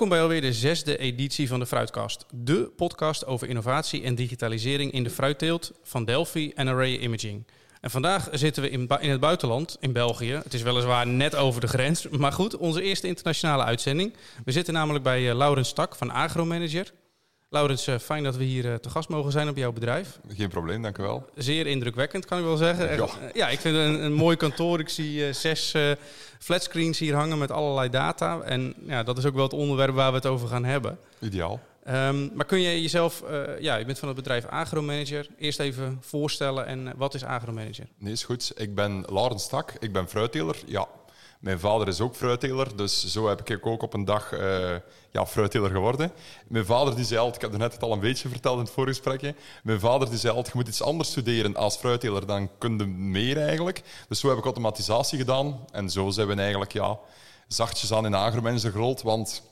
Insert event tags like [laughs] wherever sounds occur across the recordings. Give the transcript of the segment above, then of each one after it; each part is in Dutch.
Welkom bij alweer de zesde editie van de Fruitkast. De podcast over innovatie en digitalisering in de fruitteelt van Delphi en Array Imaging. En vandaag zitten we in, in, het buitenland, in België. Het is weliswaar net over de grens, maar goed, onze eerste internationale uitzending. We zitten namelijk bij uh, Laurens Tak van Agromanager. Laurens, uh, fijn dat we hier uh, te gast mogen zijn op jouw bedrijf. Geen probleem, dank u wel. Zeer indrukwekkend, kan ik wel zeggen. Ja, ja ik vind het een, een mooi kantoor. Ik zie zes flatscreens hier hangen met allerlei data. En ja, dat is ook wel het onderwerp waar we het over gaan hebben. Ideaal. Um, maar kun je jezelf, uh, ja, je bent van het bedrijf Agromanager, eerst even voorstellen en wat is Agromanager? Nee, is goed. Ik ben Laurens Tak, ik ben fruitteler. Ja, mijn vader is ook fruitteler, dus zo heb ik ook op een dag uh, ja, fruitteler geworden. Mijn vader die zei altijd, ik heb er net het al een beetje verteld in het voorgesprekje, mijn vader die zei altijd, je moet iets anders studeren als fruitteler, dan kun je meer eigenlijk. Dus zo heb ik automatisatie gedaan en zo zijn we eigenlijk ja, zachtjes aan in Agromanager gerold, want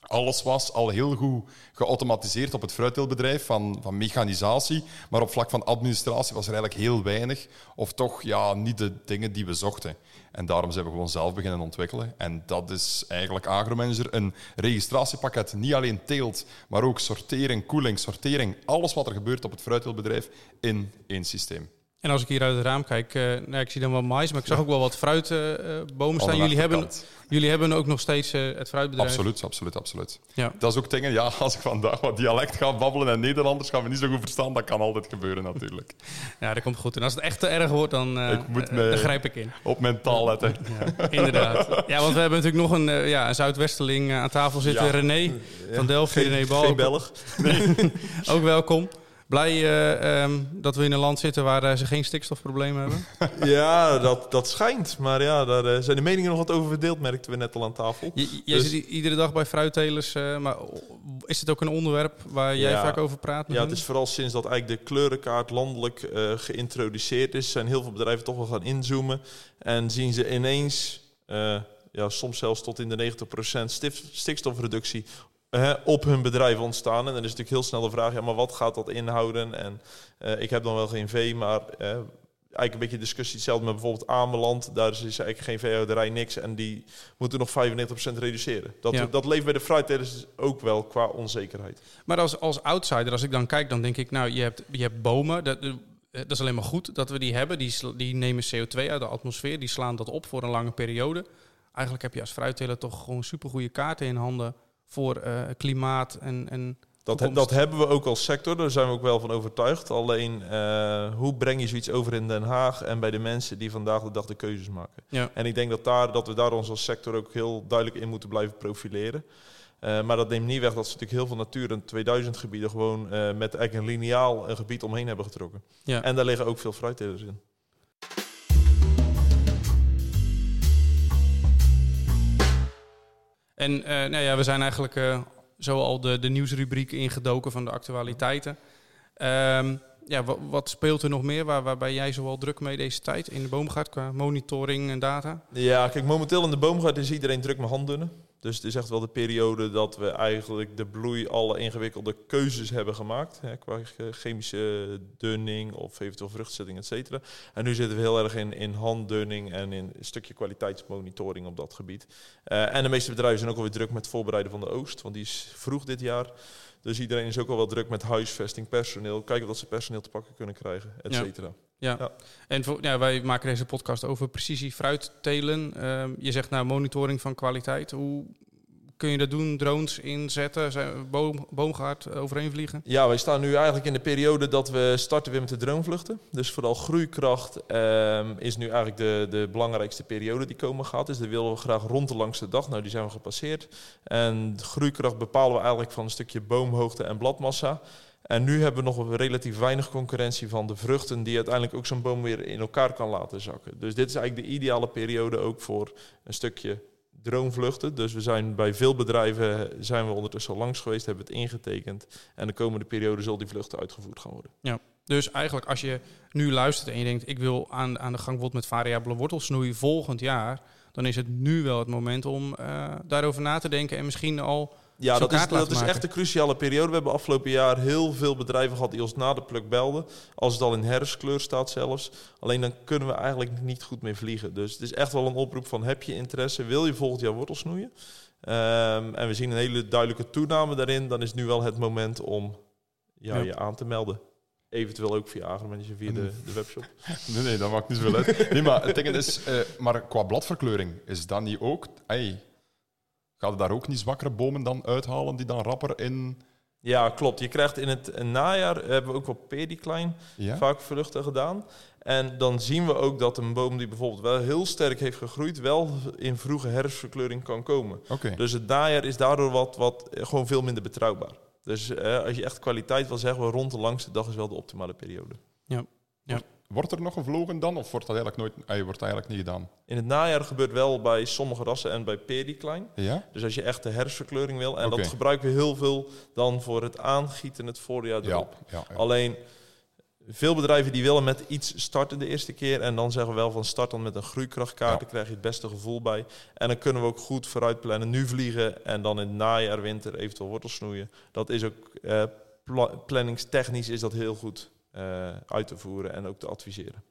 alles was al heel goed geautomatiseerd op het fruitteelbedrijf, van, van mechanisatie. Maar op vlak van administratie was er eigenlijk heel weinig. Of toch ja, niet de dingen die we zochten. En daarom zijn we gewoon zelf beginnen ontwikkelen. En dat is eigenlijk Agromanager, een registratiepakket. Niet alleen teelt, maar ook sortering, koeling, sortering. Alles wat er gebeurt op het fruitteelbedrijf in één systeem. En als ik hier uit het raam kijk, uh, nou, ik zie dan wel mais, maar ik zag ook wel wat fruitbomen staan. Jullie hebben, jullie hebben ook nog steeds uh, het fruitbedrijf. Absoluut, absoluut, absoluut. Ja. Dat is ook dingen, ja, [laughs] als ik vandaag wat dialect ga babbelen en Nederlanders gaan we niet zo goed verstaan, dat kan altijd gebeuren natuurlijk. [laughs] ja, dat komt goed. En als het echt te erg wordt, dan, ik moet me dan grijp ik in. Op mijn taal letten. Ja, inderdaad. Ja, want we hebben natuurlijk nog een, ja, een Zuidwesteling aan tafel zitten. René van Delft. René Bal. Geen Belg. Nee. [laughs] ook welkom. Blij uh, um, dat we in een land zitten waar uh, ze geen stikstofproblemen hebben? [laughs] ja, dat, dat schijnt. Maar ja, daar uh, zijn de meningen nog wat over verdeeld, merkten we net al aan tafel. Je, jij dus... zit iedere dag bij fruittelers. maar is het ook een onderwerp waar jij ja, vaak over praat? Ja, het is vooral sinds dat eigenlijk de kleurenkaart landelijk geïntroduceerd is... zijn heel veel bedrijven toch wel gaan inzoomen. En zien ze ineens... ja, soms zelfs tot in de 90% stikstofreductie op hun bedrijf ontstaan. En dan is natuurlijk heel snel de vraag, ja, maar wat gaat dat inhouden? En uh, ik heb dan wel geen vee, maar uh, eigenlijk een beetje discussie hetzelfde met bijvoorbeeld Ameland. Daar is eigenlijk geen veehouderij niks en die moeten nog 95% reduceren. Dat, ja. dat leeft bij de fruittelers ook wel qua onzekerheid. Maar als, als outsider, als ik dan kijk, dan denk ik, nou, je hebt, je hebt bomen, dat, dat is alleen maar goed dat we die hebben. Die, die nemen CO2 uit de atmosfeer, die slaan dat op voor een lange periode. Eigenlijk heb je als fruitteler toch gewoon supergoeie kaarten in handen voor uh, klimaat en, en dat, dat, hebben we ook als sector, daar zijn we ook wel van overtuigd. Alleen, uh, hoe breng je zoiets over in Den Haag en bij de mensen die vandaag de dag de keuzes maken? Ja. En ik denk dat, daar, dat we daar ons als sector ook heel duidelijk in moeten blijven profileren. Uh, maar dat neemt niet weg dat ze natuurlijk heel veel natuur- en 2000 gebieden gewoon uh, met eigenlijk een lineaal een gebied omheen hebben getrokken. Ja. En daar liggen ook veel fruittelers in. En uh, nou ja, we zijn eigenlijk uh, zo al de, de nieuwsrubriek ingedoken van de actualiteiten. Um, ja, wat, speelt er nog meer? Waar, waar ben jij zoal druk mee deze tijd in de boomgaard qua monitoring en data? Ja, kijk, momenteel in de boomgaard is iedereen druk met handdunnen. Dus het is echt wel de periode dat we eigenlijk de bloei alle ingewikkelde keuzes hebben gemaakt. Hè, qua chemische dunning of eventueel vruchtzetting, et cetera. En nu zitten we heel erg in, in handdunning en in een stukje kwaliteitsmonitoring op dat gebied. Uh, en de meeste bedrijven zijn ook alweer druk met het voorbereiden van de oost, want die is vroeg dit jaar. Dus iedereen is ook al wel druk met huisvesting, personeel. Kijken of ze personeel te pakken kunnen krijgen, et cetera. Ja. Ja. en voor, ja, wij maken deze podcast over precisie fruittelen. Uh, je zegt nou monitoring van kwaliteit. Hoe kun je dat doen? Drones inzetten, boom, boomgaard overheen vliegen? Ja, wij staan nu eigenlijk in de periode dat we starten weer met de dronevluchten. Dus vooral groeikracht um, is nu eigenlijk de, de belangrijkste periode die komen gaat. Dus dat willen we graag rond de langste dag. Nou, die zijn we gepasseerd. En groeikracht bepalen we eigenlijk van een stukje boomhoogte en bladmassa. En nu hebben we nog relatief weinig concurrentie van de vruchten die uiteindelijk ook zo'n boom weer in elkaar kan laten zakken. Dus dit is eigenlijk de ideale periode ook voor een stukje droomvluchten. Dus we zijn bij veel bedrijven zijn we ondertussen al langs geweest, hebben het ingetekend. En de komende periode zal die vluchten uitgevoerd gaan worden. Ja. Dus eigenlijk als je nu luistert en je denkt, ik wil aan, aan de gang bijvoorbeeld met variabele wortelsnoei volgend jaar, dan is het nu wel het moment om uh, daarover na te denken en misschien al ja, dat is, dat is echt een cruciale periode. We hebben afgelopen jaar heel veel bedrijven gehad die ons na de pluk belden. Als het al in herfstkleur staat zelfs. Alleen dan kunnen we eigenlijk niet goed mee vliegen. Dus het is echt wel een oproep van heb je interesse, wil je volgend jaar wortels snoeien? Ehm, en we zien een hele duidelijke toename daarin. Dan is nu wel het moment om ja, je aan te melden. Eventueel ook via Agromanager, via de, de webshop. [laughs] Nee, nee, dat maakt niet zoveel uit. Nee, maar het ding is, eh, maar qua bladverkleuring, is dat niet ook... gaat je daar ook niet zwakkere bomen dan uithalen die dan rapper in... Ja, klopt. Je krijgt in het najaar, hebben we ook wel pedicline Ja? vaak vruchten gedaan. En dan zien we ook dat een boom die bijvoorbeeld wel heel sterk heeft gegroeid, wel in vroege herfstverkleuring kan komen. Oké. Dus het najaar is daardoor wat, wat eh, gewoon veel minder betrouwbaar. Dus eh, als je echt kwaliteit wil zeggen, we rond de langste dag is wel de optimale periode. Wordt er nog gevlogen dan, of wordt dat eigenlijk nooit... Ey, wordt dat eigenlijk niet gedaan? In het najaar gebeurt wel bij sommige rassen en bij pedicline. Ja? Dus als je echt de herfstverkleuring wil, en dat gebruiken we heel veel dan voor het aangieten het voorjaar Ja. erop. ja, ja. Alleen veel bedrijven die willen met iets starten de eerste keer. En dan zeggen we wel van start dan met een groeikrachtkaart. Ja. Daar krijg je het beste gevoel bij. En dan kunnen we ook goed vooruit plannen. Nu vliegen en dan in het najaar, winter eventueel wortels snoeien. Dat is ook eh, pla- planningstechnisch is dat heel goed uit te voeren en ook te adviseren.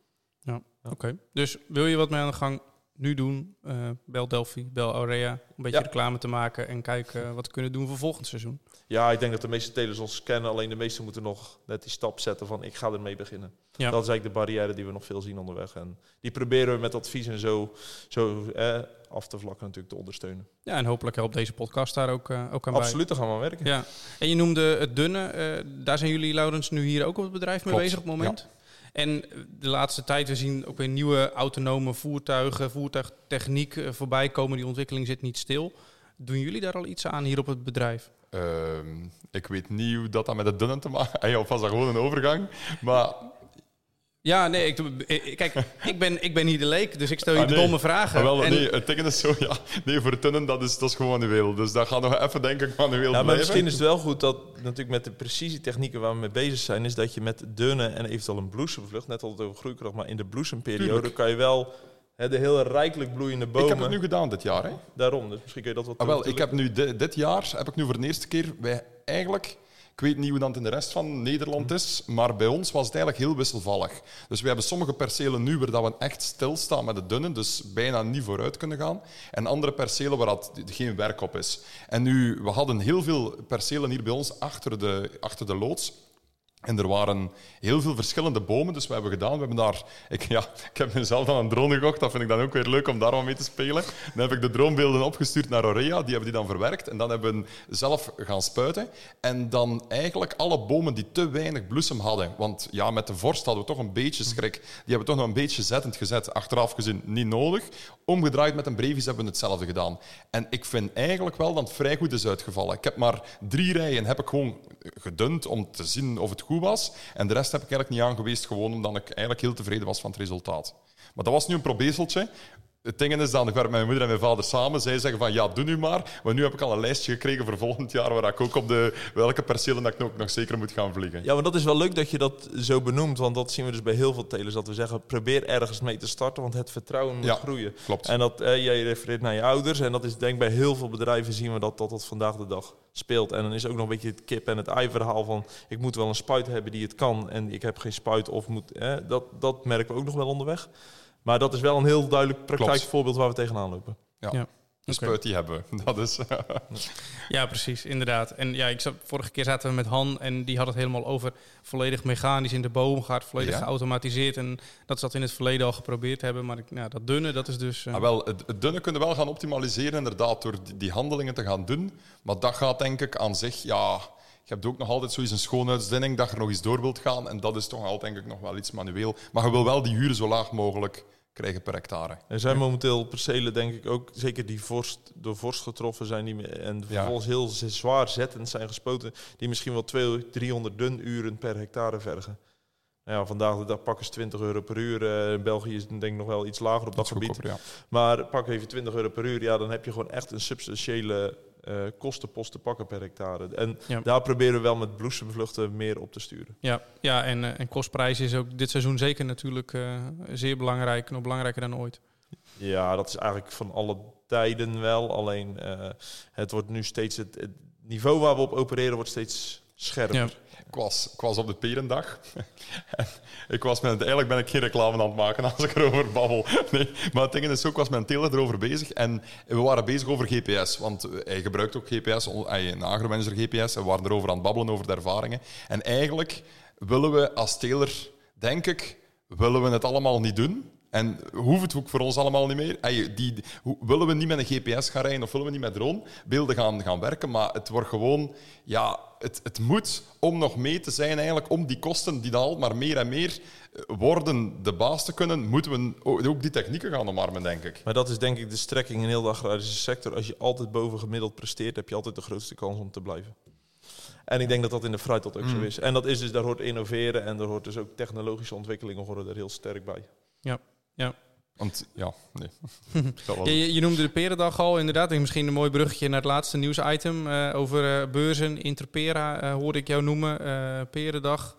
Oké, dus wil je wat mee aan de gang nu doen? eh, bel Delphi, bel Aurea. Een beetje Ja. reclame te maken en kijken [laughs] wat we kunnen doen voor volgend seizoen. Ja, ik denk dat de meeste telers ons kennen. Alleen de meesten moeten nog net die stap zetten van ik ga ermee beginnen. Ja. Dat is eigenlijk de barrière die we nog veel zien onderweg. En die proberen we met advies en zo, zo eh, af te vlakken natuurlijk te ondersteunen. Ja, en hopelijk helpt deze podcast daar ook, eh, ook aan bij. Absoluut, daar gaan we aan werken. Ja, en je noemde het dunne. eh, daar zijn jullie, Laurens, nu hier ook op het bedrijf mee Klopt, bezig op het moment. En de laatste tijd, we zien ook weer nieuwe autonome voertuigen, voertuigtechniek eh, voorbij komen. Die ontwikkeling zit niet stil. Doen jullie daar al iets aan hier op het bedrijf? Ehm, ik weet niet hoe dat, dat met het dunnen te maken... [laughs] Was dat gewoon een overgang? Maar Ja, nee, ik, doe- eh, kijk, [laughs] ik ben, ik ben hier de leek, dus ik stel je Ah, de nee. domme vragen. Ah, wel, En- nee, het ding is zo, ja. Nee, voor het tunnen, dat is, dat is gewoon manueel. Dus dat gaat nog even, denk ik, manueel Ja, maar blijven. misschien is het wel goed dat natuurlijk met de precisietechnieken waar we mee bezig zijn, is dat je met dunne en eventueel een bloesemvlucht, net altijd over groeikracht, maar in de bloesemperiode Tuurlijk. kan je wel hè, de hele rijkelijk bloeiende Ik bomen. heb het nu gedaan dit jaar, hè. Daarom, dus misschien kun je dat wat Ah, wel, ik heb nu di- dit jaar, heb ik nu voor de eerste keer, bij eigenlijk... Ik weet niet hoe dat in de rest van Nederland is, maar bij ons was het eigenlijk heel wisselvallig. Dus we hebben sommige percelen nu waar dat we echt stilstaan met het dunne, dus bijna niet vooruit kunnen gaan. En andere percelen waar dat geen werk op is. En nu, we hadden heel veel percelen hier bij ons achter de, achter de loods. En er waren heel veel verschillende bomen, dus we hebben gedaan. We hebben daar, ik, ja, ik heb mezelf dan een drone gekocht, dat vind ik dan ook weer leuk om daar mee te spelen. Dan heb ik de droombeelden opgestuurd naar Aurea, die hebben die dan verwerkt. En dan hebben we zelf gaan spuiten. En dan eigenlijk alle bomen die te weinig bloesem hadden, want ja, met de vorst hadden we toch een beetje schrik, die hebben we toch nog een beetje zettend gezet. Achteraf gezien niet nodig. Omgedraaid met een brevis hebben we hetzelfde gedaan. En ik vind eigenlijk wel dat het vrij goed is uitgevallen. Ik heb maar drie rijen heb ik gewoon gedund om te zien of het goed was. En de rest heb ik eigenlijk niet aan geweest, gewoon omdat ik eigenlijk heel tevreden was van het resultaat. Maar dat was nu een probezeltje. Het ding is dan, ik werk met mijn moeder en mijn vader samen. Zij zeggen van, ja, doe nu maar. Maar nu heb ik al een lijstje gekregen voor volgend jaar, waar ik ook op de welke percelen dat ik ook nog zeker moet gaan vliegen. Ja, maar dat is wel leuk dat je dat zo benoemt, want dat zien we dus bij heel veel telers. Dat we zeggen, probeer ergens mee te starten, want het vertrouwen moet Ja. groeien. Klopt. En dat, eh, jij refereert naar je ouders. En dat is denk ik bij heel veel bedrijven zien we dat dat, dat vandaag de dag speelt. En dan is ook nog een beetje het kip en het ei verhaal van... ik moet wel een spuit hebben die het kan en ik heb geen spuit of moet... eh, dat, dat merken we ook nog wel onderweg. Maar dat is wel een heel duidelijk praktijkvoorbeeld waar we tegenaan lopen. Ja. Ja. De Oké. spuit die hebben we. [laughs] Dat is... Ja, precies, inderdaad. En ja, ik zat, vorige keer zaten we met Han en die had het helemaal over volledig mechanisch in de boom gaat, volledig Ja. geautomatiseerd. En dat ze dat in het verleden al geprobeerd hebben. Maar ik, nou, dat dunne, dat is dus... eh, Ah, wel, het, het dunne kunnen we wel gaan optimaliseren, inderdaad, door die, die handelingen te gaan doen. Maar dat gaat denk ik aan zich, ja... Je hebt ook nog altijd zoiets een schoonheidsdinning dat je er nog eens door wilt gaan. En dat is toch altijd denk ik nog wel iets manueel. Maar je wil wel die huren zo laag mogelijk krijgen per hectare. Er zijn momenteel percelen, denk ik ook, zeker die vorst, door vorst getroffen zijn die, en vervolgens heel zwaar zettend zijn gespoten, die misschien wel 200, 300 dunuren per hectare vergen. Nou ja, vandaag de dag pakken ze 20 euro per uur. Eh, in België is het denk ik nog wel iets lager op dat gebied. ja. Maar pak even 20 euro per uur, ja, dan heb je gewoon echt een substantiële eh, kostenpost te pakken per hectare. En Ja. daar proberen we wel met bloesemvluchten meer op te sturen. Ja, ja en, eh, en kostprijs is ook dit seizoen zeker natuurlijk eh, zeer belangrijk. Nog belangrijker dan ooit. Ja, dat is eigenlijk van alle tijden wel. Alleen het wordt nu steeds het, het niveau waar we op opereren wordt steeds scherper. Ja. Ik, was, op de perendag. [laughs] En ik was met, eigenlijk ben ik geen reclame aan het maken als ik erover babbel. [laughs] Nee, maar het ding is ook, was mijn teler erover bezig. En we waren bezig over GPS. Want hij gebruikt ook GPS, hij een agromanager GPS. En we waren erover aan het babbelen, over de ervaringen. En eigenlijk willen we als teler, denk ik, willen we het allemaal niet doen. En hoeft het ook voor ons allemaal niet meer. Die, hoe- willen we niet met een GPS gaan rijden of willen we niet met dronebeelden gaan, gaan werken, maar het wordt gewoon... Ja, het, het moet om nog mee te zijn eigenlijk, om die kosten die dan al maar meer en meer eh, worden de baas te kunnen, moeten we ook die technieken gaan omarmen, denk ik. Maar dat is denk ik de strekking in heel de agrarische sector. Als je altijd boven gemiddeld presteert, heb je altijd de grootste kans om te blijven. En ik denk dat dat in de fruitteelt ook zo is. En dat is dus, daar hoort innoveren en daar hoort dus ook technologische ontwikkelingen horen er heel sterk bij. Ja, ja. Want ja, nee. [laughs] Je, noemde de Perendag al, inderdaad. En misschien een mooi bruggetje naar het laatste nieuwsitem eh, over eh, beurzen. Interpera eh, hoorde ik jou noemen. eh Perendag.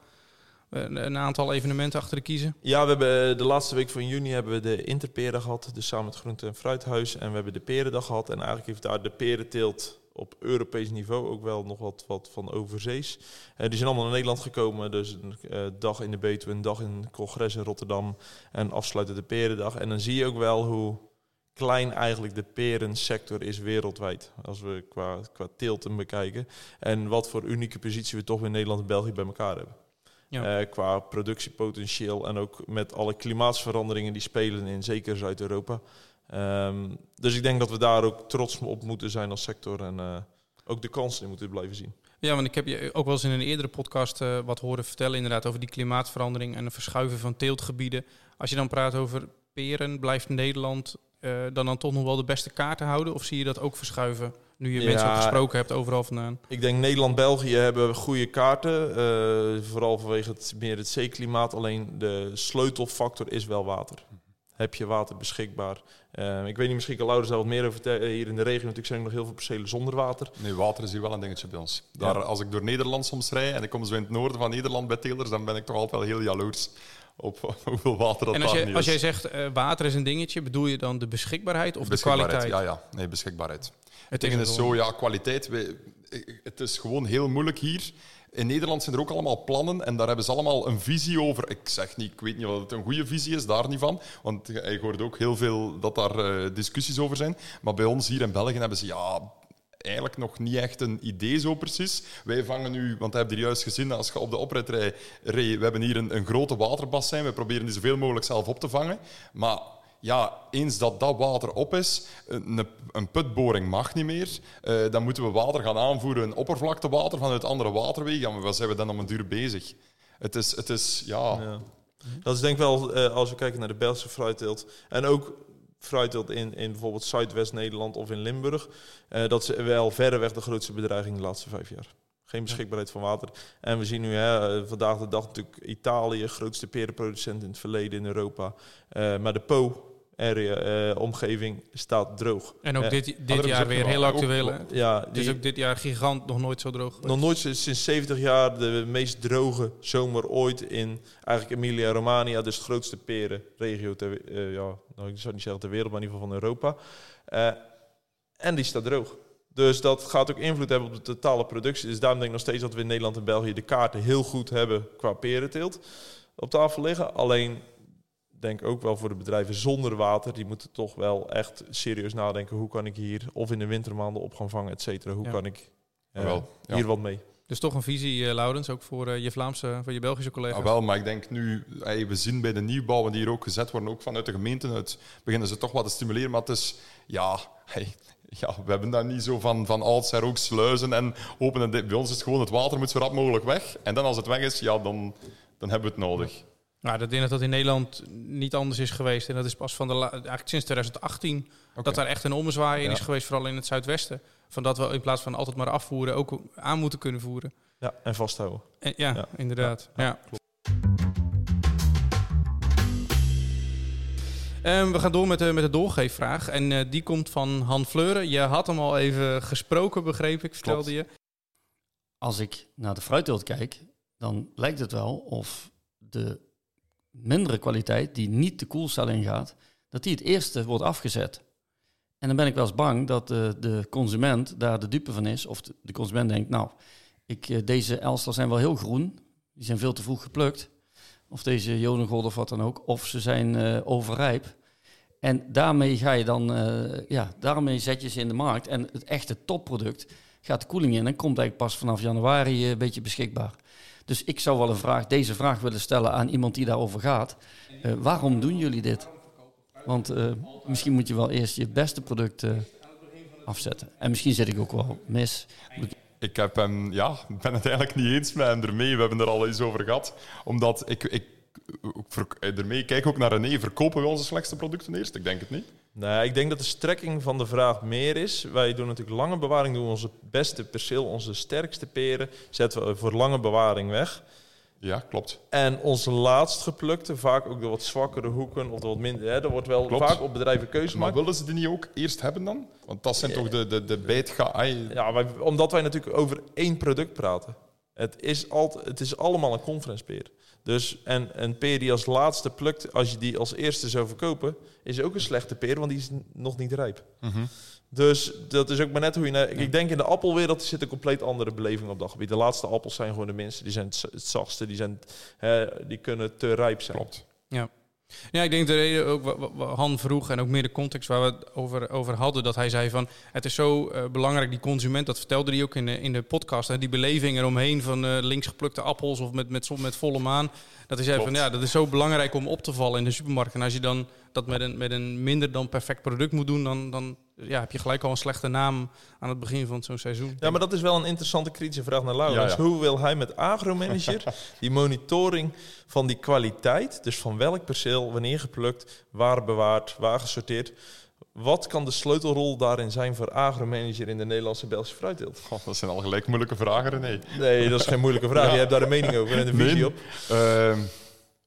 Een, aantal evenementen achter de kiezen. Ja, we hebben de laatste week van juni hebben we de Interperen gehad, dus samen met Groente- en Fruithuis. En we hebben de Perendag gehad. En eigenlijk heeft daar de perenteelt op Europees niveau ook wel nog wat, wat van overzees. Eh, die zijn allemaal naar Nederland gekomen. Dus een eh, dag in de Betuwe, een dag in het congres in Rotterdam. En afsluiten de Perendag. En dan zie je ook wel hoe klein eigenlijk de perensector is wereldwijd. Als we qua, qua teelten bekijken. En wat voor unieke positie we toch in Nederland en België bij elkaar hebben. Ja. Eh, qua productiepotentieel en ook met alle klimaatsveranderingen die spelen in zeker Zuid-Europa. Ehm, dus ik denk dat we daar ook trots op moeten zijn als sector en eh, ook de kansen in moeten blijven zien. Ja, want ik heb je ook wel eens in een eerdere podcast eh, wat horen vertellen inderdaad over die klimaatverandering en het verschuiven van teeltgebieden. Als je dan praat over peren, blijft Nederland eh, dan dan toch nog wel de beste kaarten houden? Of zie je dat ook verschuiven nu je Ja. mensen gesproken hebt overal vandaan? Ik denk Nederland-België hebben goede kaarten, vooral vanwege het, meer het zeeklimaat. Alleen de sleutelfactor is wel water. Heb je water beschikbaar? Eh, ik weet niet, misschien kan Laurens daar wat meer over vertellen. Hier in de regio natuurlijk zijn er nog heel veel percelen zonder water. Nee, water is hier wel een dingetje bij ons. Daar, Ja. Als ik door Nederland soms rijd en ik kom zo in het noorden van Nederland bij telers, dan ben ik toch altijd wel heel jaloers op [laughs] hoeveel water dat En als, daar je, niet als is. jij zegt eh, water is een dingetje, bedoel je dan de beschikbaarheid of de Beschikbaarheid, kwaliteit? Ja, ja. Nee, beschikbaarheid. Het Het is zo, ja, kwaliteit. we- het is gewoon heel moeilijk hier. In Nederland zijn er ook allemaal plannen en daar hebben ze allemaal een visie over. Ik zeg niet, ik weet niet of het een goede visie is, daar niet van. Want ik hoorde ook heel veel dat daar eh, discussies over zijn. Maar bij ons hier in België hebben ze ja, eigenlijk nog niet echt een idee zo precies. Wij vangen nu, want je hebt hier juist gezien, als je op de oprit rijdt, rij, we hebben hier een, een grote waterbassin. We proberen die zoveel mogelijk zelf op te vangen. Maar ja, eens dat dat water op is, een, een putboring mag niet meer. Eh, dan moeten we water gaan aanvoeren, oppervlaktewater vanuit andere waterwegen. Ja, maar wat zijn we dan om een duur bezig? Het is, het is ja, Ja. Dat is denk ik wel, eh, als we kijken naar de Belgische fruitteelt en ook fruitteelt in, in bijvoorbeeld Zuidwest-Nederland of in Limburg, eh, dat is wel verreweg de grootste bedreiging de laatste vijf jaar. Geen beschikbaarheid van water. En we zien nu hè, vandaag de dag natuurlijk Italië, grootste perenproducent in het verleden in Europa. Maar de Po area, eh, omgeving staat droog. En ook Eh, dit, dit jaar weer heel actueel. Ook-? Ja, die- ook dit jaar gigant nog nooit zo droog geweest. nog nooit sinds sinds 70 jaar de meest droge zomer ooit in eigenlijk Emilia-Romagna, dus de grootste perenregio ter, eh, ja, nou, ik zou niet zeggen ter wereld, maar in ieder geval van Europa. Eh, en die staat droog. Dus dat gaat ook invloed hebben op de totale productie. Dus daarom denk ik nog steeds dat we in Nederland en België de kaarten heel goed hebben qua perenteelt op tafel liggen. Alleen denk ook wel voor de bedrijven zonder water, die moeten toch wel echt serieus nadenken. Hoe kan ik hier of in de wintermaanden op gaan vangen, et cetera. Hoe Ja. kan ik eh, Wel, ja. hier wat mee? Dus toch een visie, eh, Laurens, ook voor eh, je Vlaamse, voor je Belgische collega's. Ja, wel, maar ik denk nu, hey, we zien bij de nieuwbouwen die hier ook gezet worden, ook vanuit de gemeenten uit, beginnen ze toch wat te stimuleren. Maar het is, ja, hey, ja we hebben daar niet zo van, van oudsher ook sluizen en openen. Bij ons is het gewoon, het water moet zo rap mogelijk weg. En dan als het weg is, ja, dan, dan hebben we het nodig. Nou, ik denk dat dat in Nederland niet anders is geweest. En dat is pas van de la- eigenlijk sinds 2018 Oké. dat daar echt een ommezwaai in Ja. is geweest, vooral in het zuidwesten. Van dat we in plaats van altijd maar afvoeren, ook aan moeten kunnen voeren. Ja, en vasthouden. En, ja, Ja. inderdaad. Ja, Ja, Ehm, we gaan door met de, met de doorgeefvraag. En eh, die komt van Han Fleuren. Je had hem al even gesproken, begreep ik, vertelde je. als ik naar de fruitteelt kijk, dan lijkt het wel of de mindere kwaliteit, die niet de koelcel ingaat, dat die het eerste wordt afgezet. En dan ben ik wel eens bang dat de, de consument daar de dupe van is, of de, consument denkt, nou, ik, eh, deze Elster zijn wel heel groen. Die zijn veel te vroeg geplukt. Of deze Jodengold of wat dan ook. Of ze zijn eh, overrijp. En daarmee ga je dan, eh, ja, daarmee zet je ze in de markt. En het echte topproduct gaat de koeling in en komt eigenlijk pas vanaf januari eh, een beetje beschikbaar. Dus ik zou wel een vraag, deze vraag willen stellen aan iemand die daarover gaat. Eh, waarom doen jullie dit? Want eh, misschien moet je wel eerst je beste product eh, afzetten. En misschien zit ik ook wel mis. Ik heb ja, ben het eigenlijk niet eens met hem ermee. We hebben er al eens over gehad. Omdat ik, ik, ermee kijk ook naar René. Verkopen we onze slechtste producten eerst? Ik denk het niet. Nee, ik denk dat de strekking van de vraag meer is. Wij doen natuurlijk lange bewaring, doen onze beste perceel, onze sterkste peren, zetten we voor lange bewaring weg. Ja, klopt. En onze laatst geplukte, vaak ook de wat zwakkere hoeken of de wat minder, hè, er wordt wel Klopt. vaak op bedrijven keuze Maar gemaakt. willen ze die niet ook eerst hebben dan? Want dat zijn toch de, de, de bijtga... Ja, wij, omdat wij natuurlijk over één product praten. Het is, altijd, het is allemaal een conference peer. Dus, en een peer die als laatste plukt, als je die als eerste zou verkopen, is ook een slechte peer, want die is nog niet rijp. Mhm. Dus dat is ook maar net hoe je... naar- Ik denk in de appelwereld zit een compleet andere beleving op dat gebied. De laatste appels zijn gewoon de minste. Die zijn het, zachtste. Die, zijn, hè, die kunnen te rijp zijn. Klopt. Ja, ik denk de reden ook wat, Han vroeg en ook meer de context waar we het over, over hadden, dat hij zei van het is zo eh, belangrijk, die consument, dat vertelde hij ook in de, in de podcast, hè, die beleving eromheen van eh, links geplukte appels of met, met, zon- met volle maan. Dat hij zei Klopt. van ja, dat is zo belangrijk om op te vallen in de supermarkt. En als je dan dat met een, met een minder dan perfect product moet doen, dan, dan ja, heb je gelijk al een slechte naam aan het begin van zo'n seizoen. Ja, maar dat is wel een interessante kritische vraag naar Laurens. Ja, ja. Hoe wil hij met agromanager [laughs] die monitoring van die kwaliteit, dus van welk perceel, wanneer geplukt, waar bewaard, waar gesorteerd, wat kan de sleutelrol daarin zijn voor agromanager in de Nederlandse Belgische fruitteelt? Goh, dat zijn al gelijk moeilijke vragen, René. Nee, dat is geen moeilijke vraag. Ja. Je hebt daar een mening over en een visie op. Ehm,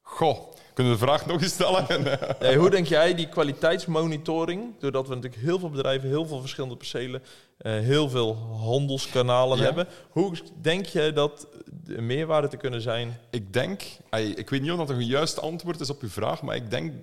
goh, kunnen we de vraag nog eens stellen? [laughs] Nee, hoe denk jij die kwaliteitsmonitoring, doordat we natuurlijk heel veel bedrijven, heel veel verschillende percelen, eh, heel veel handelskanalen Ja. hebben, hoe denk jij dat de meerwaarde te kunnen zijn? Ik denk, ik weet niet of dat een juist antwoord is op uw vraag, maar ik denk,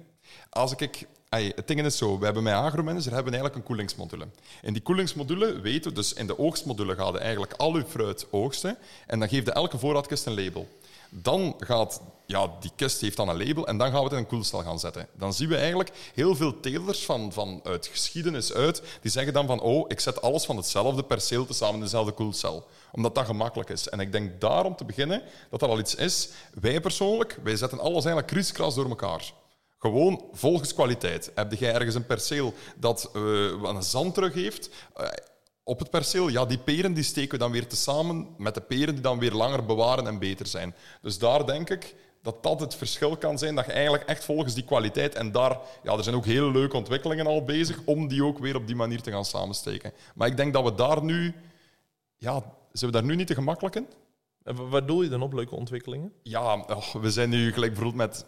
als ik, het ding is zo, we hebben met agromanager hebben we eigenlijk een koelingsmodule. In die koelingsmodule weten we, dus in de oogstmodule gaat je eigenlijk al uw fruit oogsten en dan geeft je elke voorraadkist een label. Dan gaat, ja, die kist heeft dan een label en dan gaan we het in een koelstel gaan zetten. Dan zien we eigenlijk heel veel telers van, van uit geschiedenis uit, die zeggen dan van, oh, ik zet alles van hetzelfde perceel samen in dezelfde koelcel. Omdat dat gemakkelijk is. En ik denk daarom te beginnen dat dat al iets is. Wij persoonlijk, wij zetten alles eigenlijk kriskras door elkaar. Gewoon volgens kwaliteit. Heb jij ergens een perceel dat eh, een zand teruggeeft eh, op het perceel? Ja, die peren die steken we dan weer tezamen met de peren die dan weer langer bewaren en beter zijn. Dus daar denk ik dat dat het verschil kan zijn, dat je eigenlijk echt volgens die kwaliteit... En daar, ja, er zijn ook hele leuke ontwikkelingen al bezig om die ook weer op die manier te gaan samensteken. Maar ik denk dat we daar nu... Ja, zijn we daar nu niet te gemakkelijk in? En wa- waar doel je dan op, leuke ontwikkelingen? Ja, oh, we zijn nu gelijk bijvoorbeeld met...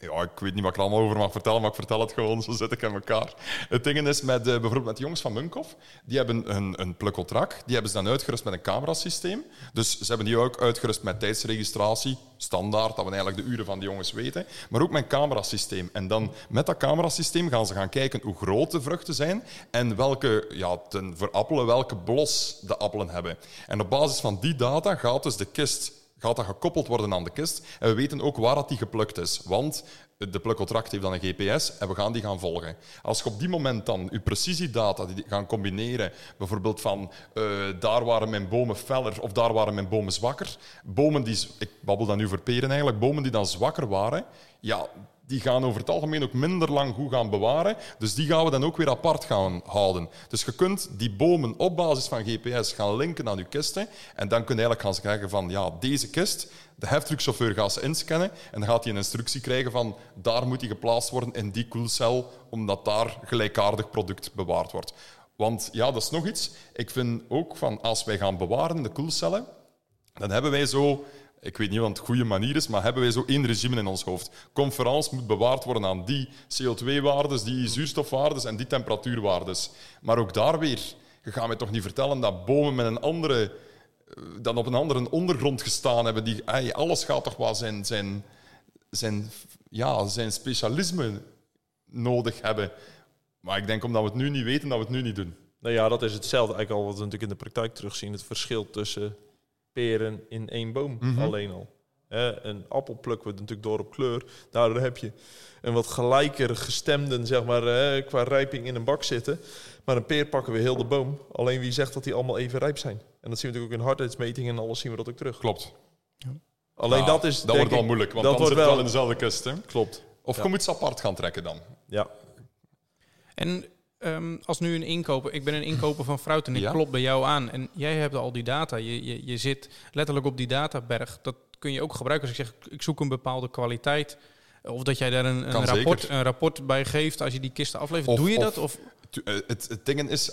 Ja, ik weet niet wat ik er allemaal over mag vertellen, maar ik vertel het gewoon, [laughs] zo zit ik in elkaar. Het ding is, met, eh, bijvoorbeeld met de jongens van Munkhoff, die hebben een, een plukkeltrak, die hebben ze dan uitgerust met een camerasysteem. Dus ze hebben die ook uitgerust met tijdsregistratie, standaard, dat we eigenlijk de uren van de jongens weten, maar ook met een camerasysteem. En dan met dat camerasysteem gaan ze gaan kijken hoe groot de vruchten zijn en welke, ja, ten, voor appelen, welke blos de appelen hebben. En op basis van die data gaat dus de kist gaat dat gekoppeld worden aan de kist. En we weten ook waar dat die geplukt is. Want de plukkeltract heeft dan een GPS en we gaan die gaan volgen. Als je op die moment dan je precisiedata die gaan combineren, bijvoorbeeld van eh, daar waren mijn bomen feller of daar waren mijn bomen zwakker. Bomen die, ik babbel dan nu voor peren eigenlijk, bomen die dan zwakker waren, ja, die gaan over het algemeen ook minder lang goed gaan bewaren. Dus die gaan we dan ook weer apart gaan houden. Dus je kunt die bomen op basis van GPS gaan linken aan je kisten. En dan kun je eigenlijk gaan zeggen van, ja, deze kist, de heftruckchauffeur gaat ze inscannen. En dan gaat hij een instructie krijgen van, daar moet die geplaatst worden in die koelcel, omdat daar gelijkaardig product bewaard wordt. Want ja, dat is nog iets. Ik vind ook van, als wij gaan bewaren de koelcellen, dan hebben wij zo, ik weet niet wat het goede manier is, maar hebben wij zo één regime in ons hoofd. Conferentie moet bewaard worden aan die CO2-waardes, die zuurstofwaardes en die temperatuurwaardes. Maar ook daar weer, je gaat mij toch niet vertellen dat bomen met een andere, eh, dan op een andere ondergrond gestaan hebben. Die, alles gaat toch wel zijn, zijn, zijn, ja, zijn specialisme nodig hebben. Maar ik denk omdat we het nu niet weten, dat we het nu niet doen. Nou ja, dat is hetzelfde eigenlijk al wat we natuurlijk in de praktijk terugzien. Het verschil tussen peren in één boom Mhm. alleen al. Hè, een appel plukken we natuurlijk door op kleur. Daardoor heb je een wat gelijker gestemden, zeg maar, hè, qua rijping in een bak zitten. Maar een peer pakken we heel de boom. Alleen wie zegt dat die allemaal even rijp zijn? En dat zien we natuurlijk ook in hardheidsmetingen en alles zien we dat ook terug. Klopt. Alleen dat is. Dat wordt ik- moeilijk, want dat dan wordt zit het wel wel- in dezelfde kist. Hè? Klopt. Of Ja. je moet ze apart gaan trekken dan. Ja. En ehm, als nu een inkoper, ik ben een inkoper van fruit en ik Ja. klop bij jou aan en jij hebt al die data, je, je, je zit letterlijk op die databerg, dat kun je ook gebruiken als ik zeg ik zoek een bepaalde kwaliteit. Of dat jij daar een, een, rapport, zeker. een rapport bij geeft als je die kisten aflevert. Of- Doe je of- dat? Of, eh, Het, het ding is,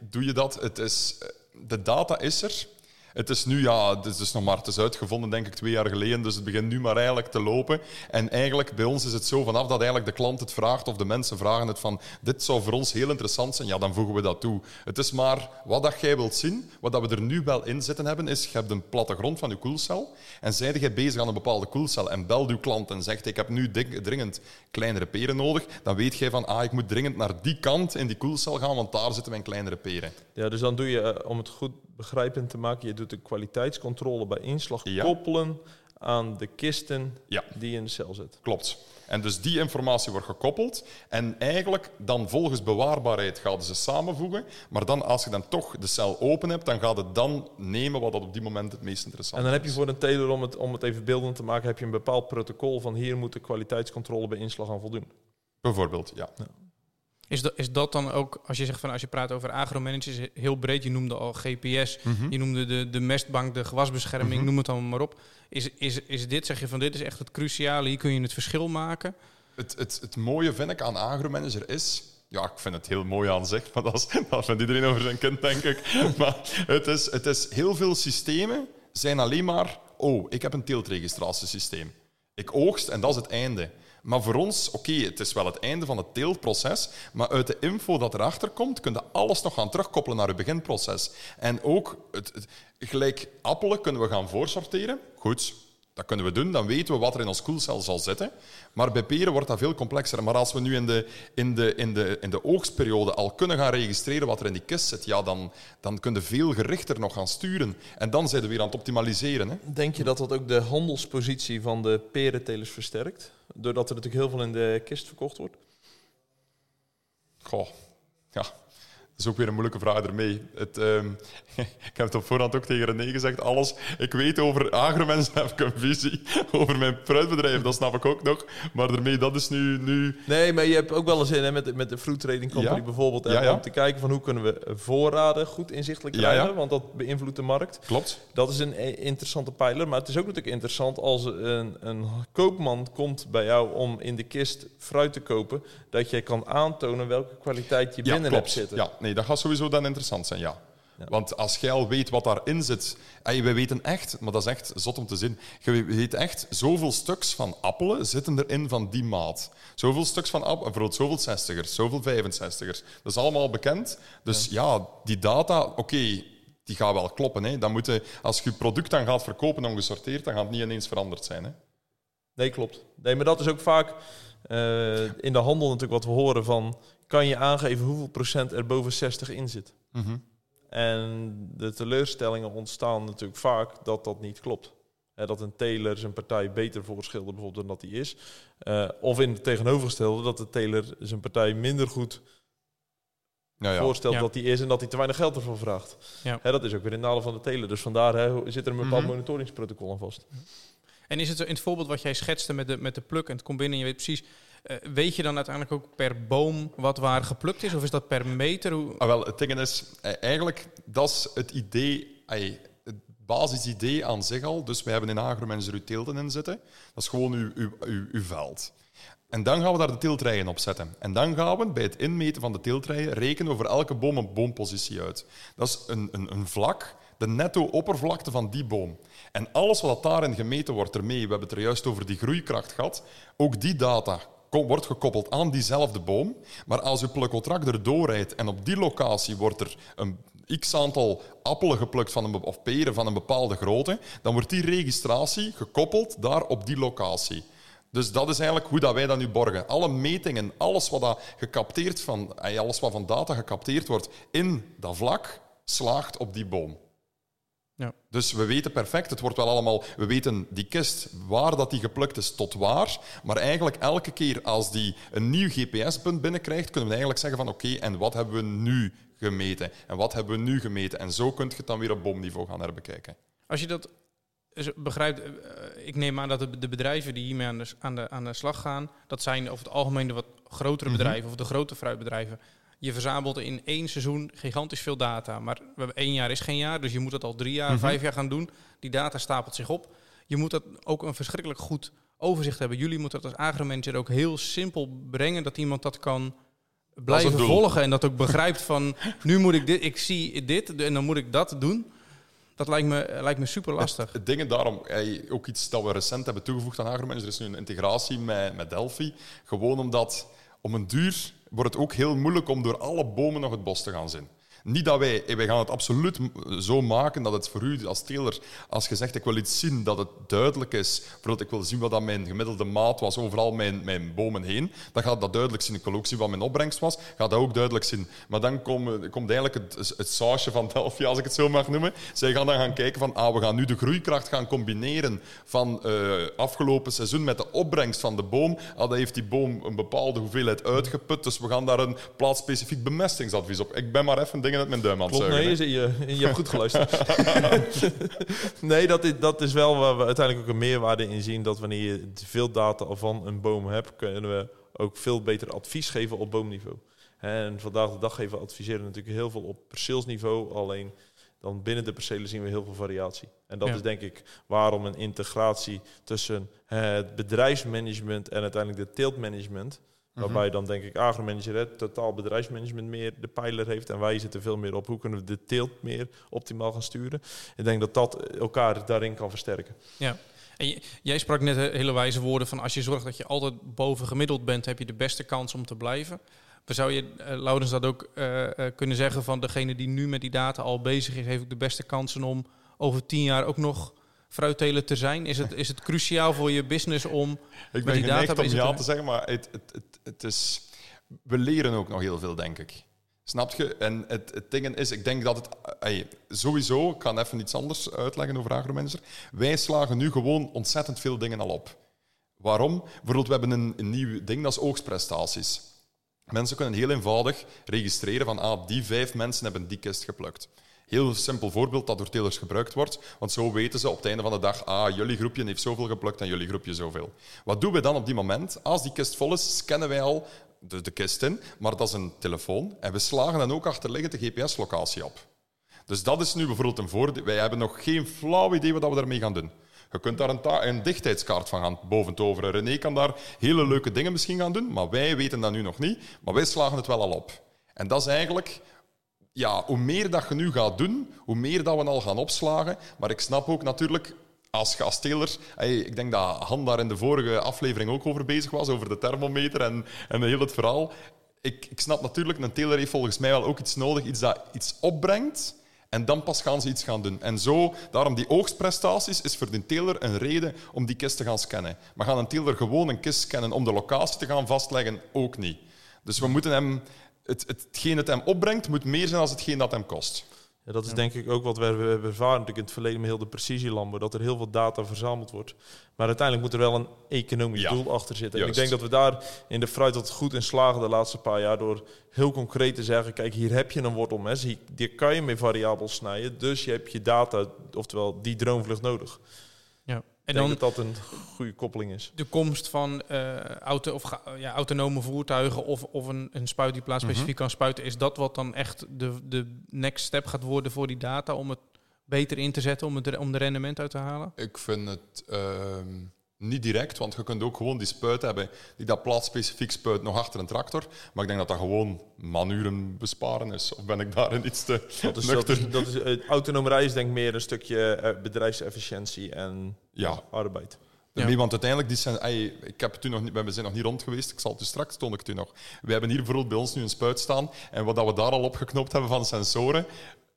doe je dat? Het is, eh, de data is er. Het is nu, ja, het is dus nog maar, uitgevonden denk ik twee jaar geleden, dus het begint nu maar eigenlijk te lopen. En eigenlijk bij ons is het zo, vanaf dat eigenlijk de klant het vraagt of de mensen vragen het van, dit zou voor ons heel interessant zijn, ja, dan voegen we dat toe. Het is maar wat dat jij wilt zien, wat dat we er nu wel in zitten hebben, is, je hebt een plattegrond van je koelcel en zijde jij bezig aan een bepaalde koelcel en belt uw klant en zegt, ik heb nu dringend kleinere peren nodig, dan weet jij van, ah, ik moet dringend naar die kant in die koelcel gaan, want daar zitten mijn kleinere peren. Ja, dus dan doe je, eh, om het goed begrijpend te maken, je doet de kwaliteitscontrole bij inslag Ja. koppelen aan de kisten Ja. die in de cel zet. Klopt. En dus die informatie wordt gekoppeld. En eigenlijk dan volgens bewaarbaarheid gaan ze samenvoegen. Maar dan, als je dan toch de cel open hebt, dan gaat het dan nemen wat dat op die moment het meest interessant En dan heb je is. voor een teler, om het, om het even beeldend te maken, heb je een bepaald protocol van hier moet de kwaliteitscontrole bij inslag aan voldoen. Bijvoorbeeld, ja. Is, dat, is dat dan ook, als je zegt van als je praat over agromanagers, heel breed, je noemde al GPS, Mhm. je noemde de, de mestbank, de gewasbescherming, Mhm. noem het allemaal maar op. Is, is, is dit, zeg je van dit is echt het cruciale, hier kun je het verschil maken? Het, het, het mooie vind ik aan agromanager is... Ja, ik vind het heel mooi aan zich, maar dat, is, dat vindt iedereen over zijn kind, denk ik. [laughs] Maar het is, het is heel veel systemen zijn alleen maar... Oh, ik heb een teeltregistratiesysteem. Ik oogst en dat is het einde. Maar voor ons, oké, het is wel het einde van het teeltproces, maar uit de info dat erachter komt, kun je alles nog gaan terugkoppelen naar je beginproces. En ook, het, het- gelijk appelen kunnen we gaan voorsorteren. Goed, dat kunnen we doen, dan weten we wat er in ons koelcel zal zitten. Maar bij peren wordt dat veel complexer. Maar als we nu in de, in de, in de, in de oogstperiode al kunnen gaan registreren wat er in die kist zit, ja, dan, dan kun je veel gerichter nog gaan sturen. En dan zijn we weer aan het optimaliseren. Hè? Denk je dat dat ook de handelspositie van de perentelers versterkt? Doordat er natuurlijk heel veel in de kist verkocht wordt? Goh, ja. Dat is ook weer een moeilijke vraag ermee. Het, ehm, [laughs] ik heb het op voorhand ook tegen René gezegd. Alles, ik weet over agromensen heb ik een visie. Over mijn fruitbedrijf, dat snap ik ook nog. Maar daarmee, dat is nu... nu Nee, maar je hebt ook wel eens in hè, met, de- met de Fruit Trading Company Ja. bijvoorbeeld. hè, Ja, ja. Om te kijken van hoe kunnen we voorraden goed inzichtelijk krijgen. Want dat beïnvloedt de markt. klopt. Dat is een eh, interessante pijler. Maar het is ook natuurlijk interessant als een, een koopman komt bij jou om in de kist fruit te kopen. Dat je kan aantonen welke kwaliteit je binnen klopt. hebt zitten. Ja, nee, dat gaat sowieso dan interessant zijn, ja. Ja. Want als jij al weet wat daarin zit... En we weten echt, maar dat is echt zot om te zien... Je weet echt, zoveel stuks van appelen zitten erin van die maat. Zoveel stuks van appelen, bijvoorbeeld zoveel 60ers, zoveel 65ers. Dat is allemaal bekend. Dus ja, die data, oké... die gaat wel kloppen. Hè. Dan moet je, als je je product dan gaat verkopen ongesorteerd, dan gaat het niet ineens veranderd zijn. Hè. Nee, klopt. Nee, maar dat is ook vaak eh, in de handel natuurlijk wat we horen van... kan je aangeven hoeveel procent er boven 60 in zit? En de teleurstellingen ontstaan natuurlijk vaak dat dat niet klopt. Hè, dat een teler zijn partij beter voorschildert bijvoorbeeld dan dat hij is. Eh, of in het tegenovergestelde, dat de teler zijn partij minder goed Ja, ja. voorstelt Ja. dat hij is en dat hij te weinig geld ervoor vraagt. Ja. Hè, dat is ook weer in nadeel van de teler. Dus vandaar hè, zit er een bepaald Mhm. monitoringsprotocol aan vast. En is het in het voorbeeld wat jij schetste met de, met de pluk en het komt binnen en je weet precies... eh, weet je dan uiteindelijk ook per boom wat waar geplukt is? Of is dat per meter? Ah, wel, het ding is, eh, eigenlijk, dat is het idee, het basisidee aan zich al. Dus we hebben in agromanager uw teelten in zitten. Dat is gewoon uw, uw, uw, veld. En dan gaan we daar de teeltrijen op zetten. En dan gaan we bij het inmeten van de teeltrijen rekenen over elke boom een boompositie uit. Dat is een, een, een vlak, de netto oppervlakte van die boom. En alles wat daarin gemeten wordt ermee, we hebben het er juist over die groeikracht gehad, ook die data wordt gekoppeld aan diezelfde boom. Maar als je plukkeltrak erdoor rijdt en op die locatie wordt er een x-aantal appelen geplukt van een, of peren van een bepaalde grootte, dan wordt die registratie gekoppeld daar op die locatie. Dus dat is eigenlijk hoe dat wij dat nu borgen. Alle metingen, alles wat, dat gecapteerd van, eh, alles wat van data gecapteerd wordt in dat vlak, slaagt op die boom. Ja. Dus we weten perfect, het wordt wel allemaal... We weten die kist, waar dat die geplukt is, tot waar. Maar eigenlijk elke keer als die een nieuw GPS-punt binnenkrijgt, kunnen we eigenlijk zeggen van oké, en wat hebben we nu gemeten? En wat hebben we nu gemeten? En zo kun je het dan weer op boomniveau gaan herbekijken. Als je dat begrijpt, eh, ik neem aan dat de, de bedrijven die hiermee aan de, aan, de, aan de slag gaan, dat zijn over het algemeen de wat grotere Mhm. bedrijven of de grote fruitbedrijven. Je verzamelt in één seizoen gigantisch veel data. Maar één jaar is geen jaar, dus je moet dat al drie jaar, Mhm. vijf jaar gaan doen. Die data stapelt zich op. Je moet dat ook een verschrikkelijk goed overzicht hebben. Jullie moeten dat als agromanager ook heel simpel brengen, dat iemand dat kan blijven volgen en dat ook begrijpt van [laughs] nu moet ik dit, ik zie dit en dan moet ik dat doen. Dat lijkt me, lijkt me super lastig. Het ding daarom, eh, ook iets dat we recent hebben toegevoegd aan AgroManager, er is nu een integratie met, met Delphi. Gewoon omdat om een duur wordt het ook heel moeilijk om door alle bomen nog het bos te gaan zien. Niet dat wij, wij gaan het absoluut zo maken dat het voor u als teler, als je zegt ik wil iets zien, dat het duidelijk is. Bijvoorbeeld ik wil zien wat dat mijn gemiddelde maat was overal mijn, mijn bomen heen. Dan gaat dat duidelijk zien. Ik wil ook zien wat mijn opbrengst was. Gaat dat ook duidelijk zien. Maar dan komt, komt eigenlijk het, het sausje van Delphi, als ik het zo mag noemen. Zij gaan dan gaan kijken van, ah, we gaan nu de groeikracht gaan combineren van eh, afgelopen seizoen met de opbrengst van de boom. Ah, dan heeft die boom een bepaalde hoeveelheid uitgeput, dus we gaan daar een plaatsspecifiek bemestingsadvies op. Ik ben maar even dingen uit mijn duim aan het Klopt, nee, je, je, je hebt goed geluisterd. [laughs] nee, dat is, dat is wel waar we uiteindelijk ook een meerwaarde in zien. Dat wanneer je veel data van een boom hebt, kunnen we ook veel beter advies geven op boomniveau. En vandaag de dag geven we adviseren natuurlijk heel veel op perceelsniveau. Alleen dan binnen de percelen zien we heel veel variatie. En dat Ja. is denk ik waarom een integratie tussen het bedrijfsmanagement en uiteindelijk de teeltmanagement. Waarbij dan denk ik agromanager, het totaal bedrijfsmanagement meer de pijler heeft. En wij zitten veel meer op hoe kunnen we de teelt meer optimaal gaan sturen. Ik denk dat dat elkaar daarin kan versterken. Ja. En jij sprak net hele wijze woorden van als je zorgt dat je altijd boven gemiddeld bent, heb je de beste kans om te blijven. Maar zou je, eh, Laurens, dat ook eh, eh, kunnen zeggen van degene die nu met die data al bezig is, heeft ook de beste kansen om over tien jaar ook nog fruitteler te zijn? Is het, is het cruciaal voor je business om Ik ben die geneigd om ja te te zeggen, maar het, het, het, het is... We leren ook nog heel veel, denk ik. Snap je? En het, het ding is, ik denk dat het... sowieso, ik ga even iets anders uitleggen over agromanager. Wij slagen nu gewoon ontzettend veel dingen al op. Waarom? Bijvoorbeeld, we hebben een, een nieuw ding, dat is oogstprestaties. Mensen kunnen heel eenvoudig registreren van ah, die vijf mensen hebben die kist geplukt. Heel simpel voorbeeld dat door telers gebruikt wordt, want zo weten ze op het einde van de dag, ah, jullie groepje heeft zoveel geplukt en jullie groepje zoveel. Wat doen we dan op die moment? Als die kist vol is, scannen wij al de, de kist in, maar dat is een telefoon en we slagen dan ook achterliggend de GPS-locatie op. Dus dat is nu bijvoorbeeld een voordeel. Wij hebben nog geen flauw idee wat we daarmee gaan doen. Je kunt daar een dichtheidskaart van gaan boventoveren. René kan daar hele leuke dingen misschien gaan doen, maar wij weten dat nu nog niet. Maar wij slagen het wel al op. En dat is eigenlijk... Ja, hoe meer dat je nu gaat doen, hoe meer dat we al gaan opslagen. Maar ik snap ook natuurlijk, als teler... hey, ik denk dat Han daar in de vorige aflevering ook over bezig was, over de thermometer en, en heel het verhaal. Ik, ik snap natuurlijk, een teler heeft volgens mij wel ook iets nodig, iets dat iets opbrengt... En dan pas gaan ze iets gaan doen. En zo, daarom die oogstprestaties is voor de teler een reden om die kist te gaan scannen. Maar gaan een teler gewoon een kist scannen om de locatie te gaan vastleggen? Ook niet. Dus we moeten hem, het, hetgeen het hem opbrengt, moet meer zijn dan hetgeen dat hem kost. Ja, dat is denk ik ook wat we hebben ervaren natuurlijk in het verleden met heel de precisielandbouw. Dat er heel veel data verzameld wordt. Maar uiteindelijk moet er wel een economisch Ja, doel achter zitten. En ik denk dat we daar in de fruit wat goed in slagen de laatste paar jaar. Door heel concreet te zeggen, kijk hier heb je een wortelmes. Hier, hier kan je mee variabels snijden. Dus je hebt je data, oftewel die droomvlucht nodig. En dan denk dat dat een goede koppeling is. de komst van eh, auto, of, ga- ja, autonome voertuigen of, of een, een spuit die plaatsspecifiek kan spuiten. Is dat wat dan echt de, de next step gaat worden voor die data om het beter in te zetten, om, het, om de rendement uit te halen? Ik vind het ehm, niet direct, want je kunt ook gewoon die spuit hebben die dat plaatsspecifiek spuit nog achter een tractor. Maar ik denk dat dat gewoon manuren besparen is. Of ben ik daarin iets te Dat is, dat nuchter? is, dat is, eh, autonome rijden is denk ik meer een stukje eh, bedrijfsefficiëntie en Ja. arbeid. Ja. Nee, want uiteindelijk, die zijn, ey, ik heb het u nog niet, we zijn nog niet rond geweest, ik zal het u straks toon ik het u nog. We hebben hier bijvoorbeeld bij ons nu een spuit staan en wat dat we daar al opgeknopt hebben van sensoren,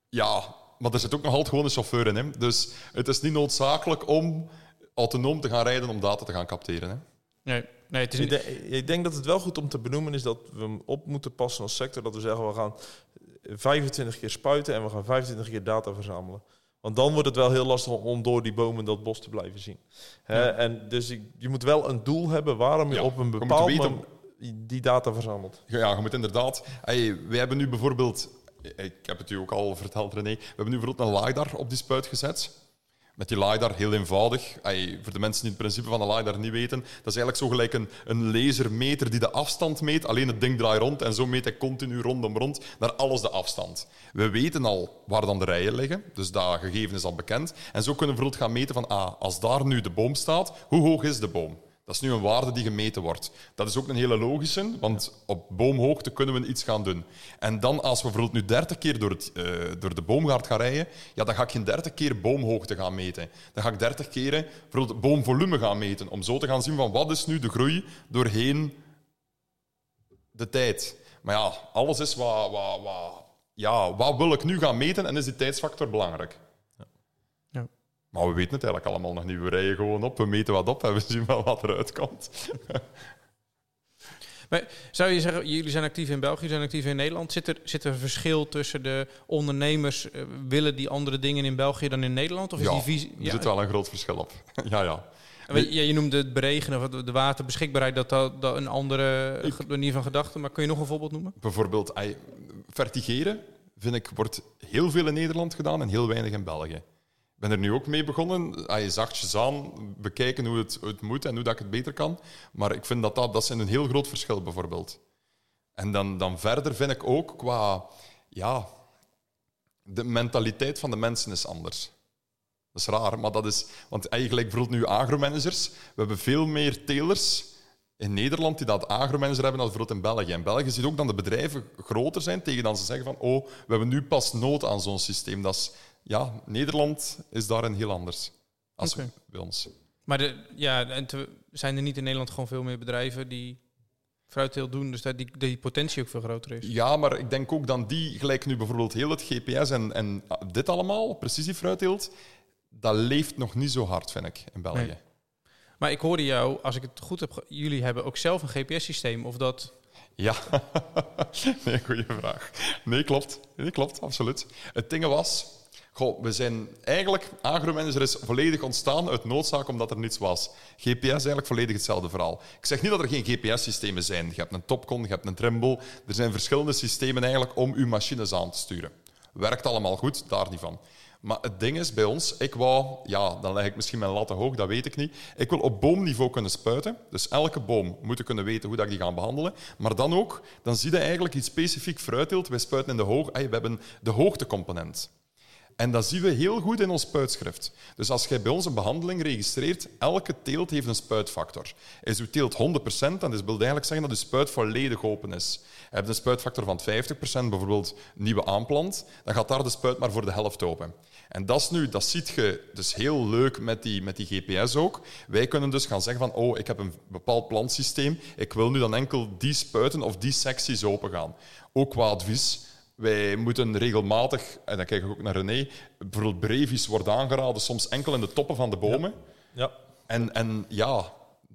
ja, maar er zit ook nog altijd gewoon een chauffeur in. Hè. Dus het is niet noodzakelijk om autonoom te gaan rijden om data te gaan capteren. Hè. Nee, nee het is Ik niet, denk, ik denk dat het wel goed om te benoemen is dat we hem op moeten passen als sector. Dat we zeggen, we gaan 25 keer spuiten en we gaan 25 keer data verzamelen. Want dan wordt het wel heel lastig om door die bomen dat bos te blijven zien. Hè? Ja. En dus ik- je moet wel een doel hebben waarom je Ja, op een bepaald moment die data verzamelt. Ja, je moet inderdaad... Hey, wij hebben nu bijvoorbeeld... Ik heb het u ook al verteld, René. We hebben nu bijvoorbeeld een LiDAR op die spuit gezet. Met die LiDAR, heel eenvoudig. Voor de mensen die het principe van een LiDAR niet weten, dat is eigenlijk zo gelijk een, een lasermeter die de afstand meet. Alleen het ding draait rond en zo meet hij continu rondom rond naar alles de afstand. We weten al waar dan de rijen liggen, dus dat gegeven is al bekend. En zo kunnen we bijvoorbeeld gaan meten van, ah, als daar nu de boom staat, hoe hoog is de boom? Dat is nu een waarde die gemeten wordt. Dat is ook een hele logische, want op boomhoogte kunnen we iets gaan doen. En dan, als we bijvoorbeeld nu 30 keer door, het, eh, door de boomgaard gaan rijden, ja, dan ga ik geen 30 keer boomhoogte gaan meten. Dan ga ik 30 keren bijvoorbeeld boomvolume gaan meten, om zo te gaan zien van wat is nu de groei doorheen de tijd. Maar ja, alles is wat, wat, wat, ja, wat wil ik nu gaan meten en is die tijdsfactor belangrijk. Maar we weten het eigenlijk allemaal nog niet. We rijden gewoon op, we meten wat op en we zien wel wat eruit komt. [laughs] Maar zou je zeggen, jullie zijn actief in België, jullie zijn actief in Nederland. Zit er, zit er een verschil tussen de ondernemers? eh, willen die andere dingen in België dan in Nederland? Of is ja, die visie... er zit wel een groot verschil op. [laughs] ja, ja. Je, ja, je noemde het beregenen of de waterbeschikbaarheid, dat dat, dat een andere Ik- manier van gedachten. Maar kun je nog een voorbeeld noemen? Bijvoorbeeld, vertigeren, vind ik, wordt heel veel in Nederland gedaan en heel weinig in België. Ben er nu ook mee begonnen. Ey, zachtjes aan bekijken hoe het, hoe het moet en hoe dat ik het beter kan. Maar ik vind dat dat, dat is een heel groot verschil, bijvoorbeeld. En dan, dan verder vind ik ook qua... Ja, de mentaliteit van de mensen is anders. Dat is raar, maar dat is... Want eigenlijk bijvoorbeeld nu agromanagers. We hebben veel meer telers in Nederland die dat agromanager hebben dan bijvoorbeeld in België. In België zie je ook dat de bedrijven groter zijn tegen dan ze zeggen van oh, we hebben nu pas nood aan zo'n systeem. Dat is, ja, Nederland is daarin heel anders als Oké. bij ons. Maar de, ja, en te- zijn er niet in Nederland gewoon veel meer bedrijven die fruitteelt doen, dus dat die, die potentie ook veel groter is? Ja, maar ik denk ook dat die, gelijk nu bijvoorbeeld heel het GPS en, en dit allemaal, precisiefruitteelt, dat leeft nog niet zo hard, vind ik, in België. Nee. Maar ik hoorde jou, als ik het goed heb, jullie hebben ook zelf een GPS-systeem, of dat... Ja, [laughs] nee, goede vraag. Nee, klopt. Nee, klopt, absoluut. Het ding was, goh, we zijn eigenlijk, agromanager is volledig ontstaan uit noodzaak omdat er niets was. GPS is eigenlijk volledig hetzelfde verhaal. Ik zeg niet dat er geen GPS-systemen zijn. Je hebt een Topcon, je hebt een Trimble. Er zijn verschillende systemen eigenlijk om uw machines aan te sturen. Werkt allemaal goed, daar niet van. Maar het ding is bij ons, ik wou, ja, dan leg ik misschien mijn latten hoog, dat weet ik niet. Ik wil op boomniveau kunnen spuiten. Dus elke boom moet kunnen weten hoe dat ik die ga behandelen. Maar dan ook, dan zie je eigenlijk iets specifiek fruitteelt. Wij spuiten in de hoog, ay, we hebben de hoogtecomponent. En dat zien we heel goed in ons spuitschrift. Dus als jij bij ons een behandeling registreert, elke teelt heeft een spuitfactor. Is uw teelt 100%, dan is wil eigenlijk zeggen dat uw spuit volledig open is. Je hebt een spuitfactor van 50%, bijvoorbeeld nieuwe aanplant, dan gaat daar de spuit maar voor de helft open. En dat is nu, dat ziet je dus heel leuk met die, met die GPS ook. Wij kunnen dus gaan zeggen van, oh, ik heb een bepaald plantsysteem, ik wil nu dan enkel die spuiten of die secties open gaan. Ook qua advies. Wij moeten regelmatig, en dan kijk ik ook naar René, bijvoorbeeld brevis wordt aangeraden, soms enkel in de toppen van de bomen. Ja. En, en ja,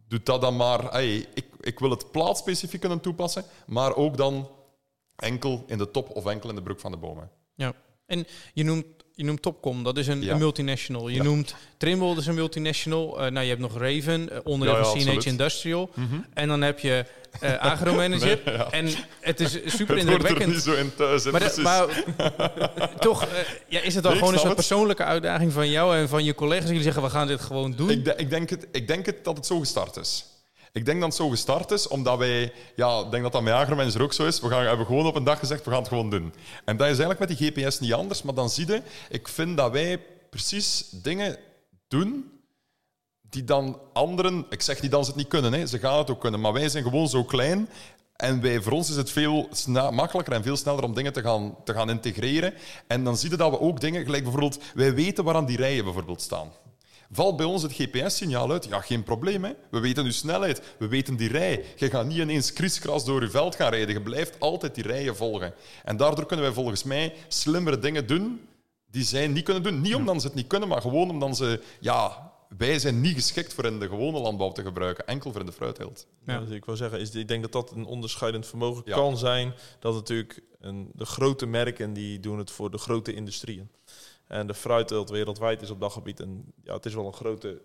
doe dat dan maar. Hey, ik, ik wil het plaatsspecifiek kunnen toepassen, maar ook dan enkel in de top of enkel in de broek van de bomen. Ja. En je noemt, je noemt Topcom, dat is een, Ja. een multinational. Je Ja. noemt Trimble, dat is een multinational. Eh, nou, je hebt nog Raven, eh, onderdeel Ja, ja, van CNH. Industrial. En dan heb je eh [laughs] agromanager. En het is [laughs] super Het er indrukwekkend. niet zo in thuis, hè, Maar, de- maar [laughs] toch, ja, is het dan Nee, gewoon een persoonlijke uitdaging van jou en van je collega's? Jullie zeggen, we gaan dit gewoon doen. Ik, de- ik, denk het, ik denk het dat het zo gestart is. Ik denk dat het zo gestart is, omdat wij... Ja, ik denk dat dat met agromanager ook zo is. We gaan, hebben gewoon op een dag gezegd, we gaan het gewoon doen. En dat is eigenlijk met die GPS niet anders. Maar dan zie je, ik vind dat wij precies dingen doen die dan anderen... Ik zeg niet dat ze het niet kunnen, hè. ze gaan het ook kunnen. Maar wij zijn gewoon zo klein... En wij, voor ons is het veel makkelijker en veel sneller om dingen te gaan, te gaan integreren. En dan zie je dat we ook dingen, gelijk bijvoorbeeld, wij weten waar aan die rijen bijvoorbeeld staan. Valt bij ons het GPS-signaal uit? Ja, geen probleem. Hè. We weten uw snelheid, we weten die rij. Je gaat niet ineens kriskras door je veld gaan rijden. Je blijft altijd die rijen volgen. En daardoor kunnen wij volgens mij slimmere dingen doen die zij niet kunnen doen. Niet omdat ze het niet kunnen, maar gewoon omdat ze... Ja, wij zijn niet geschikt voor in de gewone landbouw te gebruiken. Enkel voor in de fruitteelt. Ja. Ja. Dus ik wil zeggen, is, ik denk dat dat een onderscheidend vermogen Ja. kan zijn. Dat natuurlijk een, de grote merken die doen het voor de grote industrieën. En de fruitteelt wereldwijd is op dat gebied een, ja, het is wel een grote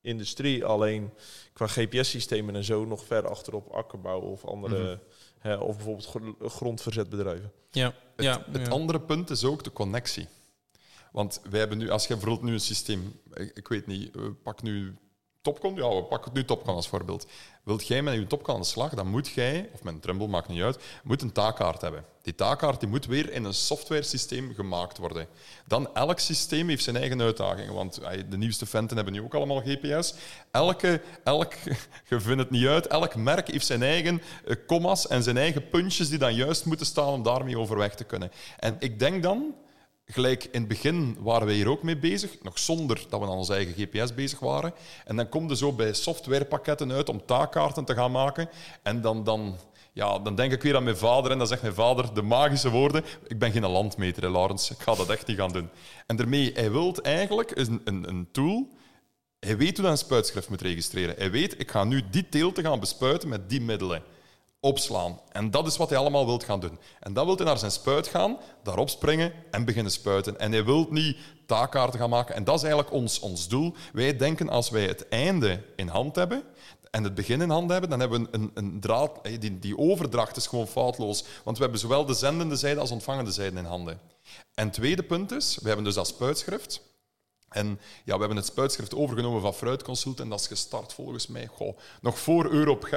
industrie. Alleen qua GPS-systemen en zo nog ver achterop akkerbouw of andere, Mhm. hè, of bijvoorbeeld gr- grondverzetbedrijven. Ja, Het, ja, het ja. andere punt is ook de connectie. Want wij hebben nu, als je bijvoorbeeld nu een systeem, ik, ik weet niet, we pakken nu Topcon, ja, we pakken nu Topcon als voorbeeld. Wilt jij met je Topcon aan de slag, dan moet jij, of met een Trumbull, maakt niet uit, moet een taakkaart hebben. Die taakkaart die moet weer in een software-systeem gemaakt worden. Dan elk systeem heeft zijn eigen uitdagingen, want de nieuwste Fenten hebben nu ook allemaal GPS. Elke, elk, [laughs] je vindt het niet uit, elk merk heeft zijn eigen eh, commas en zijn eigen puntjes die dan juist moeten staan om daarmee overweg te kunnen. En ik denk dan, Gelijk in het begin waren wij hier ook mee bezig, nog zonder dat we aan onze eigen GPS bezig waren. En dan kom je zo bij softwarepakketten uit om taakkaarten te gaan maken. En dan, dan, ja, dan denk ik weer aan mijn vader en dan zegt mijn vader de magische woorden. Ik ben geen landmeter, hè. Ik ga dat echt niet gaan doen. En daarmee, hij eigenlijk een, een, een tool... Hij weet hoe hij een spuitschrift moet registreren. Hij weet, ik ga nu die teelten gaan bespuiten met die middelen opslaan. En dat is wat hij allemaal wilt gaan doen. En dan wil hij naar zijn spuit gaan, daarop springen en beginnen spuiten. En hij wil niet taakkaarten gaan maken. En dat is eigenlijk ons, ons doel. Wij denken als wij het einde in hand hebben en het begin in hand hebben, dan hebben we een, een draad... Die, die overdracht is gewoon foutloos. Want we hebben zowel de zendende zijde als ontvangende zijde in handen. En het tweede punt is, we hebben dus dat spuitschrift... En ja, we hebben het spuitschrift overgenomen van Fruitconsult en dat is gestart volgens mij goh, nog voor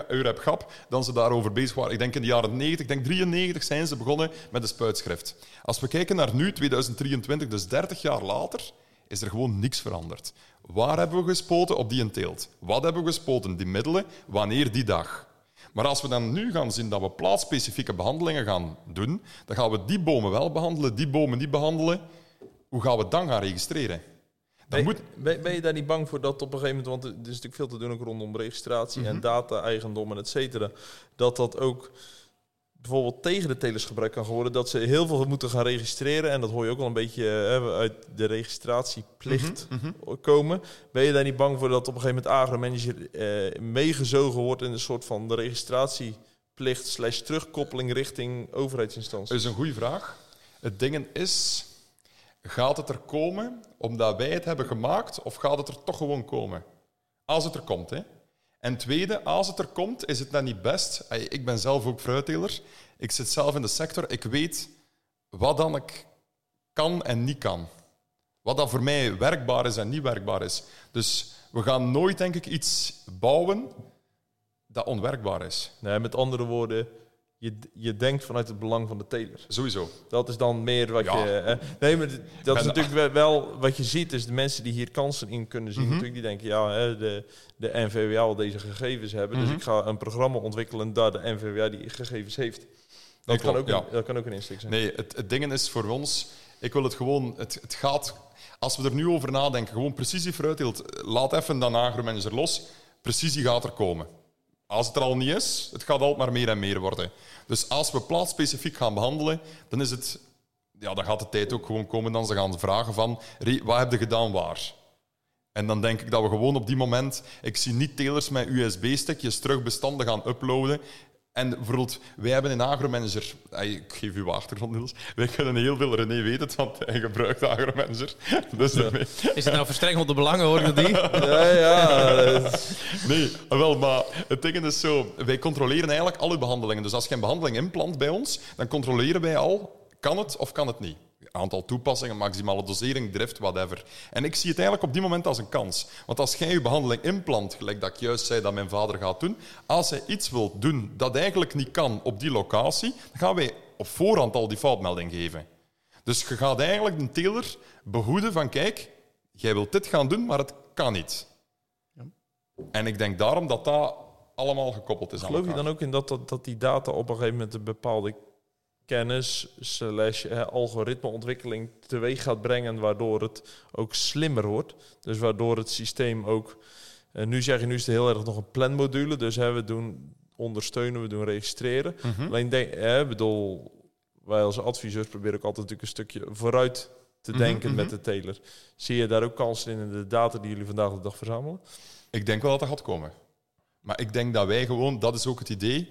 Eurep Gap, dan ze daarover bezig waren. Ik denk in de jaren 90, ik denk 93 zijn ze begonnen met de spuitschrift. Als we kijken naar nu, 2023, dus 30 jaar later, is er gewoon niks veranderd. Waar hebben we gespoten op die een teelt? Wat hebben we gespoten? Die middelen, wanneer die dag? Maar als we dan nu gaan zien dat we plaatsspecifieke behandelingen gaan doen, dan gaan we die bomen wel behandelen, die bomen niet behandelen. Hoe gaan we het dan gaan registreren? Dan Ben, moet, ben, je daar niet bang voor dat op een gegeven moment, want er is natuurlijk veel te doen ook rondom registratie en data-eigendom en et cetera, dat dat ook bijvoorbeeld tegen de telers gebruikt kan worden, dat ze heel veel moeten gaan registreren en dat hoor je ook al een beetje eh, uit de registratieplicht komen. Ben je daar niet bang voor dat op een gegeven moment agromanager eh, meegezogen wordt in een soort van de registratieplicht slash terugkoppeling richting overheidsinstanties? Dat is een goede vraag. Het ding is, gaat het er komen omdat wij het hebben gemaakt of gaat het er toch gewoon komen? Als het er komt, hè. En tweede, als het er komt, is het dan niet best... Ik ben zelf ook fruitteler. Ik zit zelf in de sector. Ik weet wat dan ik kan en niet kan. Wat dan voor mij werkbaar is en niet werkbaar is. Dus we gaan nooit, denk ik, iets bouwen dat onwerkbaar is. Nee, met andere woorden, je, je denkt vanuit het belang van de teler. Sowieso. Dat is dan meer wat Ja. je. eh, nee, maar dat is natuurlijk wel, wel wat je ziet. Dus de mensen die hier kansen in kunnen zien, Mhm. natuurlijk, die denken: ja, hè, de, de NVWA wil deze gegevens hebben. Mhm. Dus ik ga een programma ontwikkelen daar de NVWA die gegevens heeft. Dat, kan, ook, een- dat kan ook een insteek zijn. Nee, het, het ding is voor ons, ik wil het gewoon, het, het gaat, als we er nu over nadenken, gewoon precisie vooruitdeelt, laat even dan agromanager los, precisie gaat er komen. Als het er al niet is, het gaat altijd maar meer en meer worden. Dus als we plaatsspecifiek gaan behandelen, dan is het, ja, dan gaat de tijd ook gewoon komen dan ze gaan vragen van, "Rie, wat heb je gedaan waar? En dan denk ik dat we gewoon op die moment... Ik zie niet telers met USB-stickjes terug bestanden gaan uploaden. En bijvoorbeeld, wij hebben een agromanager... Ik geef u achtergrond, Niels. Wij kunnen heel veel... René weet het, want hij gebruikt agromanager. [laughs] Dus Is het nou verstrengelde belangen, hoor ik die? [laughs] Ja, ja. Nee, wel, maar het ding is zo... Wij controleren eigenlijk al uw behandelingen. Dus als je een behandeling inplant bij ons, dan controleren wij al... Kan het of kan het niet? Aantal toepassingen, maximale dosering, drift, whatever. En ik zie het eigenlijk op die moment als een kans. Want als jij je behandeling inplant, gelijk dat ik juist zei dat mijn vader gaat doen, als hij iets wil doen dat eigenlijk niet kan op die locatie, dan gaan wij op voorhand al die foutmelding geven. Dus je gaat eigenlijk een teler behoeden van, kijk, jij wilt dit gaan doen, maar het kan niet. En ik denk daarom dat dat allemaal gekoppeld is aan Geloof je dan ook in dat, dat, dat die data op een gegeven moment een bepaalde kennis slash eh, algoritmeontwikkeling teweeg gaat brengen, waardoor het ook slimmer wordt. Dus waardoor het systeem ook... eh, nu zeg je, nu is het heel erg nog een planmodule, dus hè, we doen ondersteunen, we doen registreren. Mhm. Alleen denk, hè, bedoel, wij als adviseurs proberen ook altijd natuurlijk een stukje vooruit te Mhm, denken mhm. met de teler. Zie je daar ook kansen in in de data die jullie vandaag de dag verzamelen? Ik denk wel dat dat gaat komen. Maar ik denk dat wij gewoon, dat is ook het idee.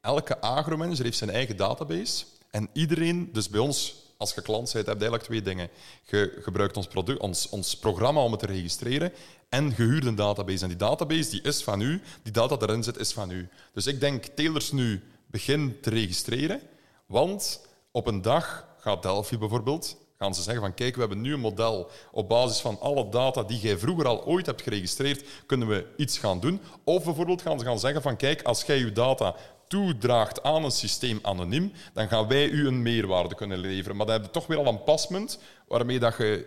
Elke agromanager heeft zijn eigen database. En iedereen, dus bij ons als je klant bent, heb je eigenlijk twee dingen. Je gebruikt ons, product, ons, ons programma om het te registreren en je huurt een database. En die database die is van u, die data erin zit, is van u. Dus ik denk, telers nu begin te registreren, want op een dag gaat Delphi bijvoorbeeld gaan ze zeggen van kijk, we hebben nu een model op basis van alle data die jij vroeger al ooit hebt geregistreerd, kunnen we iets gaan doen. Of bijvoorbeeld gaan ze gaan zeggen van kijk, als jij je data toedraagt aan een systeem anoniem, dan gaan wij u een meerwaarde kunnen leveren. Maar dan heb je toch weer al een pasmunt waarmee dat je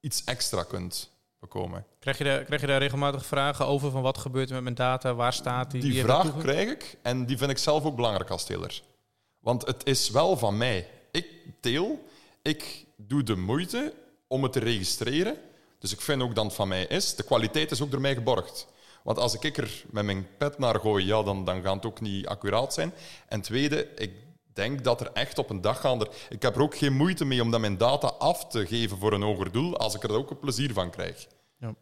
iets extra kunt bekomen. Krijg je, daar, krijg je daar regelmatig vragen over van wat gebeurt er met mijn data, waar staat die? Die vraag krijg ik en die vind ik zelf ook belangrijk als teler. Want het is wel van mij. Ik teel, ik doe de moeite om het te registreren. Dus ik vind ook dat het van mij is. De kwaliteit is ook door mij geborgd. Want als ik er met mijn pet naar gooi, ja, dan, dan gaat het ook niet accuraat zijn. En tweede, ik denk dat er echt op een dag gaan er... Ik heb er ook geen moeite mee om dat mijn data af te geven voor een hoger doel, als ik er ook een plezier van krijg. Ja.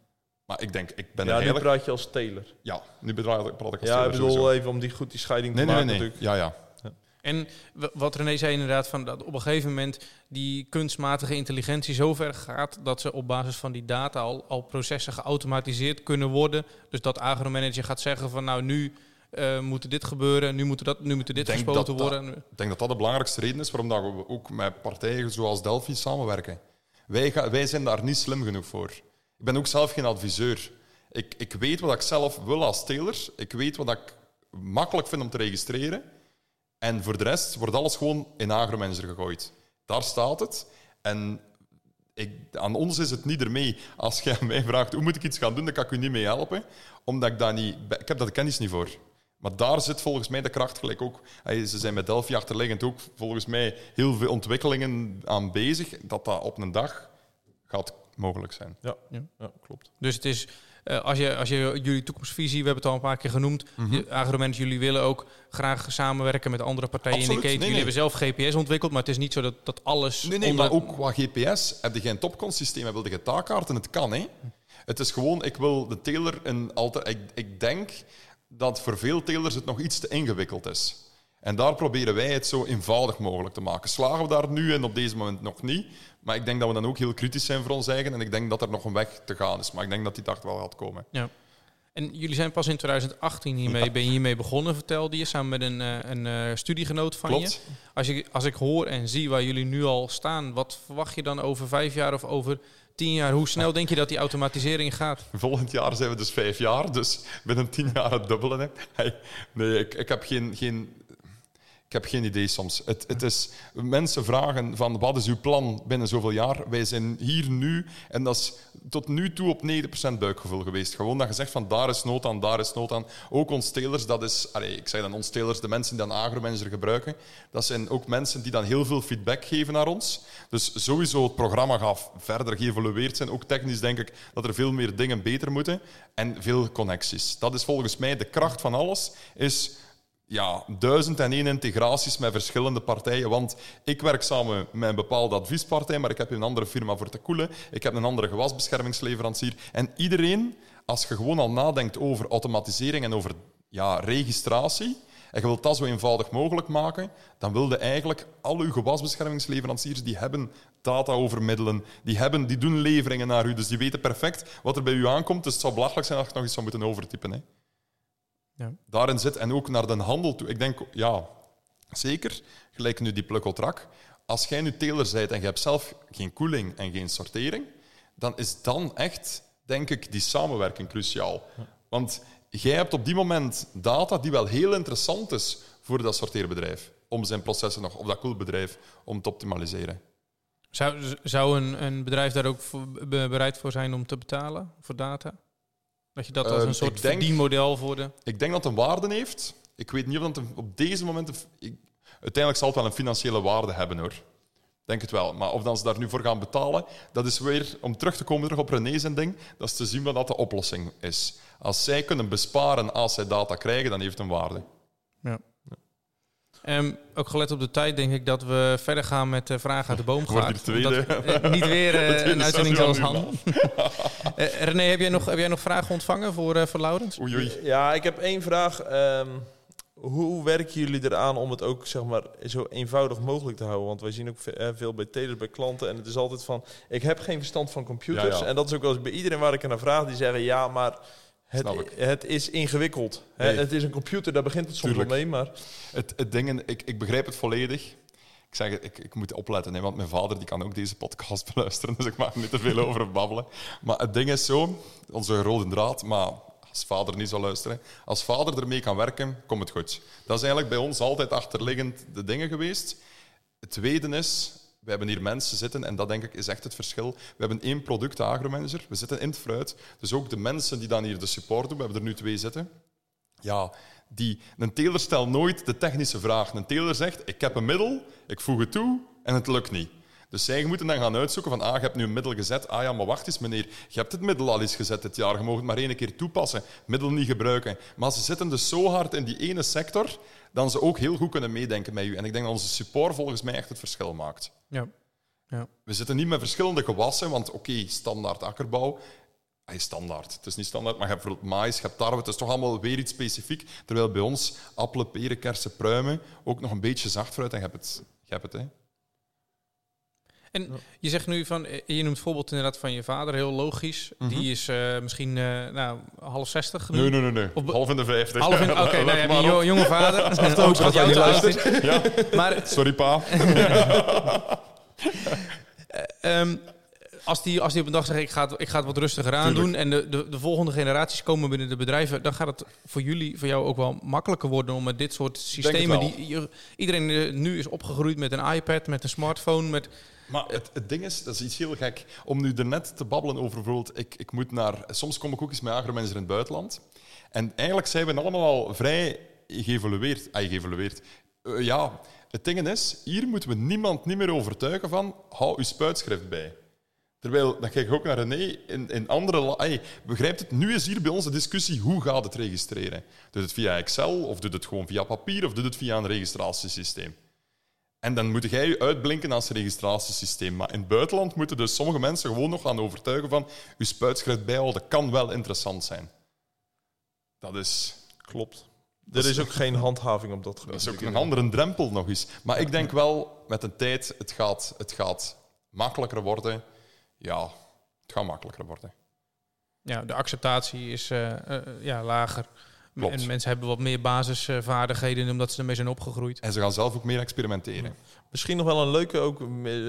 Maar ik denk, ik ben Ja, er nu eigenlijk... praat je als teler. Ja, nu praat ik praat ik als Ja, ik teler bedoel sowieso. even om die goed die scheiding te nee, maken nee. nee. natuurlijk. Ja, ja. En wat René zei inderdaad, van dat op een gegeven moment die kunstmatige intelligentie zo ver gaat dat ze op basis van die data al, al processen geautomatiseerd kunnen worden. Dus dat agromanager gaat zeggen van nou nu eh, moet dit gebeuren, nu moet, dat, nu moet dit Denk gespoten dat dat- worden. Ik denk dat dat de belangrijkste reden is waarom dat we ook met partijen zoals Delphi samenwerken. Wij, ga- wij zijn daar niet slim genoeg voor. Ik ben ook zelf geen adviseur. Ik, ik weet wat ik zelf wil als teler. Ik weet wat ik makkelijk vind om te registreren. En voor de rest wordt alles gewoon in Agromanager gegooid. Daar staat het. En ik, aan ons is het niet ermee. Als aan mij vraagt hoe moet ik iets gaan doen, dan kan ik u niet mee helpen. Omdat ik daar niet... Ik heb de kennis niet voor. Maar daar zit volgens mij de kracht gelijk ook. Ze zijn met Delphi achterliggend ook volgens mij heel veel ontwikkelingen aan bezig. Dat dat op een dag gaat mogelijk zijn. Ja, Ja. ja. klopt. Dus het is, eh, als, je, als je jullie toekomstvisie, we hebben het al een paar keer genoemd, mm jullie willen ook graag samenwerken met andere partijen Absoluut. in de keten. Nee, jullie nee. hebben zelf GPS ontwikkeld, maar het is niet zo dat, dat alles Nee, nee, onder- maar ook qua GPS heb je geen topconsysteem, heb je geen taakkaarten. Het kan, hè. Het is gewoon, ik wil de teler een alter... Ik, ik denk dat voor veel telers het nog iets te ingewikkeld is. En daar proberen wij het zo eenvoudig mogelijk te maken. Slagen we daar nu en op deze moment nog niet. Maar ik denk dat we dan ook heel kritisch zijn voor ons eigen. En ik denk dat er nog een weg te gaan is. Maar ik denk dat die dag wel gaat komen. Ja. En jullie zijn pas in 2018 hiermee, ben je hiermee begonnen, vertelde je, samen met een, eh, een eh, studiegenoot van je. Als, je. als ik hoor en zie waar jullie nu al staan, wat verwacht je dan over vijf jaar of over tien jaar? Hoe snel denk je dat die automatisering gaat? [laughs] Volgend jaar zijn we dus vijf jaar, dus binnen tien jaar het dubbele. Hè. Nee, ik, ik heb geen, geen, ik heb geen idee soms. Het, het is, mensen vragen van wat is uw plan binnen zoveel jaar? Wij zijn hier nu en dat is tot nu toe op 90% buikgevoel geweest. Gewoon dat je zegt van daar is nood aan, daar is nood aan. Ook ons telers, dat is, ik zeg dan ons telers, de mensen die dan agromanager gebruiken, dat zijn ook mensen die dan heel veel feedback geven naar ons. Dus sowieso het programma gaat verder geëvolueerd zijn. Ook technisch denk ik dat er veel meer dingen beter moeten en veel connecties. Dat is volgens mij de kracht van alles, is ja, duizend en één integraties met verschillende partijen. Want ik werk samen met een bepaalde adviespartij, maar ik heb een andere firma voor te koelen. Ik heb een andere gewasbeschermingsleverancier. En iedereen, als je gewoon al nadenkt over automatisering en over ja, registratie, en je wilt dat zo eenvoudig mogelijk maken, dan wil je eigenlijk al uw gewasbeschermingsleveranciers, die hebben data over middelen, die, hebben, die doen leveringen naar u, dus die weten perfect wat er bij u aankomt. Dus het zou belachelijk zijn als je nog iets zou moeten overtypen. Hè Ja. daarin zit en ook naar de handel toe. Ik denk, ja, zeker, gelijk nu die plukkeltrak. Als jij nu teler bent en je hebt zelf geen koeling en geen sortering, dan is dan echt, denk ik, die samenwerking cruciaal. Want jij hebt op die moment data die wel heel interessant is voor dat sorteerbedrijf, om zijn processen nog, of dat koelbedrijf, om te optimaliseren. Zou, zou een, een bedrijf daar ook voor, be- bereid voor zijn om te betalen voor data? Dat je dat als Ehm, een soort denk- verdienmodel voor de... Ik denk dat het een waarde heeft. Ik weet niet of het een- op deze moment... ik- uiteindelijk zal het wel een financiële waarde hebben, hoor. Denk het wel. Maar of dan ze daar nu voor gaan betalen, dat is weer, om terug te komen terug op René zijn ding, dat is te zien wat dat de oplossing is. Als zij kunnen besparen als zij data krijgen, dan heeft het een waarde. Ja. Ehm, ook gelet op de tijd denk ik dat we verder gaan met de vraag uit de boom [laughs] tweede. Omdat- eh, [laughs] niet weer eh, tweede een uitzending zoals nu, Han. [laughs] Eh, René, heb jij, nog, heb jij nog vragen ontvangen voor, eh voor Laurens? Oei, oei. Ja, ik heb één vraag. Ehm, hoe werken jullie eraan om het ook zeg maar, zo eenvoudig mogelijk te houden? Want wij zien ook ve- eh, veel bij telers, bij klanten. En het is altijd van, ik heb geen verstand van computers. Ja, ja. En dat is ook wel eens bij iedereen waar ik naar vraag. Die zeggen, ja, maar het, het is ingewikkeld. Nee. Het is een computer, daar begint het soms Tuurlijk. mee. Maar Het, het ding, ik, ik begrijp het volledig. Ik zeg, ik, ik moet opletten, hè, want mijn vader die kan ook deze podcast [laughs] beluisteren, dus ik mag er niet te veel over babbelen. Maar het ding is zo, onze rode draad, maar als vader niet zou luisteren, als vader ermee kan werken, komt het goed. Dat is eigenlijk bij ons altijd achterliggend de dingen geweest. Het tweede is, we hebben hier mensen zitten, en dat denk ik is echt het verschil. We hebben één product, de agromanager, we zitten in het fruit. Dus ook de mensen die dan hier de support doen, we hebben er nu twee zitten, ja, die, een teler stelt nooit de technische vraag. Een teler zegt, ik heb een middel, ik voeg het toe en het lukt niet. Dus zij moeten dan gaan uitzoeken van, ah, je hebt nu een middel gezet. Ah ja, maar wacht eens meneer, je hebt het middel al eens gezet dit jaar. Je mag het maar één keer toepassen, middel niet gebruiken. Maar ze zitten dus zo hard in die ene sector, dat ze ook heel goed kunnen meedenken met u. En ik denk dat onze support volgens mij echt het verschil maakt. Ja. ja. We zitten niet met verschillende gewassen, want oké, standaard akkerbouw. Hij is standaard. Het is niet standaard, maar je hebt bijvoorbeeld maïs, je hebt tarwe. Het is toch allemaal weer iets specifiek. Terwijl bij ons appelen, peren, kersen, pruimen ook nog een beetje zacht fruit. En je hebt het. Je hebt het hè. En je zegt nu van, eh, je noemt het voorbeeld inderdaad van je vader, heel logisch. Die is eh, misschien eh, nou, half zestig nu. Nee, nee, nee. nee. Half in de vijftig. Half in, [laughs] oké, nou jo- op. jonge vader. ook wat jou luisteren. Ja, [laughs] Maar sorry pa. [laughs] ehm, als die, als die op een dag zegt, ik ga het, ik ga het wat rustiger aan doen en de, de, de volgende generaties komen binnen de bedrijven, dan gaat het voor jullie, voor jou ook wel makkelijker worden om met dit soort systemen, die iedereen nu is opgegroeid met een iPad, met een smartphone, met... Maar het, het ding is, dat is iets heel gek. Om nu daarnet te babbelen over bijvoorbeeld, ik, ik moet naar... Soms kom ik ook eens met agromanager in het buitenland. En eigenlijk zijn we allemaal al vrij geëvolueerd. Ah, geëvolueerd. Eh, ja, het ding is, hier moeten we niemand niet meer overtuigen van, hou uw spuitschrift bij. Terwijl, dan kijk ik ook naar René, in, in andere... la- Ay, begrijpt het? Nu is hier bij ons de discussie, hoe gaat het registreren? Doet het via Excel, of doet het gewoon via papier, of doet het via een registratiesysteem? En dan moet jij je uitblinken als registratiesysteem. Maar in het buitenland moeten dus sommige mensen gewoon nog gaan overtuigen van je spuitschrift bijhouden kan wel interessant zijn. Dat is, klopt. Dat Er is- is ook geen handhaving op dat gebied. dat is ook een andere drempel nog eens. Maar ik denk wel, met de tijd, het gaat, het gaat makkelijker worden. Ja, het gaat makkelijker worden. Ja, de acceptatie is eh, eh, ja, lager. Klopt. En mensen hebben wat meer basisvaardigheden omdat ze ermee zijn opgegroeid. En ze gaan zelf ook meer experimenteren. Misschien nog wel een leuke, ook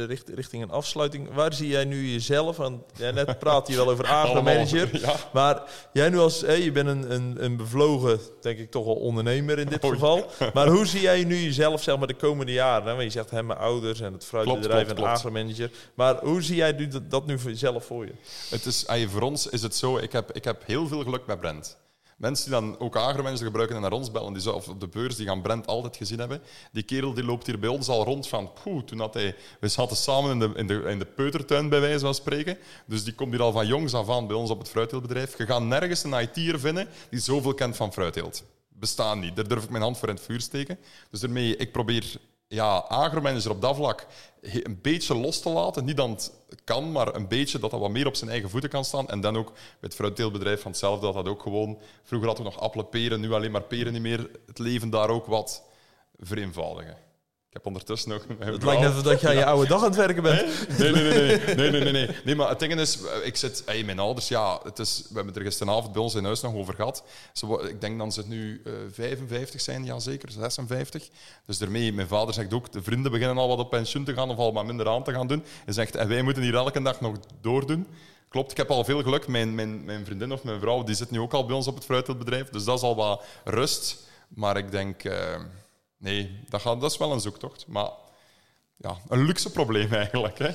richt- richting een afsluiting. Waar zie jij nu jezelf? Want ja, net praat je wel over agromanager. [laughs] Allemaal- [laughs] Ja. Maar jij nu als, hé, je bent een, een, een bevlogen, denk ik toch wel ondernemer in dit Oei. geval. Maar hoe zie jij nu jezelf zeg maar, de komende jaren? Hè? Want je zegt, hè, mijn ouders en het fruitbedrijf Klopt, en klopt, agromanager. Maar hoe zie jij nu dat, dat nu voor jezelf voor je? Het is, voor ons is het zo, ik heb, ik heb heel veel geluk met Brent. Mensen die dan ook agromanager gebruiken en naar ons bellen, die zo, of op de beurs, die gaan Brent altijd gezien hebben. Die kerel die loopt hier bij ons al rond van, poeh, toen had hij... We zaten samen in de, in, de, in de peutertuin, bij wijze van spreken. Dus die komt hier al van jongs af aan bij ons op het fruitteeltbedrijf. Je gaat nergens een IT'er vinden die zoveel kent van fruitteelt. Bestaan niet. Daar durf ik mijn hand voor in het vuur steken. Dus daarmee, ik probeer ja, agromanager op dat vlak een beetje los te laten. Niet dat het kan, maar een beetje dat dat wat meer op zijn eigen voeten kan staan. En dan ook met het fruitteelbedrijf van hetzelfde, dat dat ook gewoon... Vroeger hadden we nog appelen, peren, nu alleen maar peren niet meer. Het leven daar ook wat vereenvoudigen. Heb ondertussen nog... Het lijkt net dat jij je oude dag aan het werken bent. Nee, nee, nee, nee, nee, nee, nee, nee. Nee, maar het ding is, ik zit, hey, mijn ouders, ja, het is, we hebben het er gisteravond bij ons in huis nog over gehad. Ze, ik denk dat ze nu eh 55 zijn, ja zeker, 56. Dus daarmee, mijn vader zegt ook, de vrienden beginnen al wat op pensioen te gaan of al wat minder aan te gaan doen. Hij zegt, en wij moeten hier elke dag nog doordoen. Klopt, ik heb al veel geluk. Mijn, mijn, mijn vriendin of mijn vrouw, die zit nu ook al bij ons op het fruitteeltbedrijf. Dus dat is al wat rust. Maar ik denk, eh, nee, dat, gaat, dat is wel een zoektocht. Maar ja, een luxe probleem eigenlijk, hè.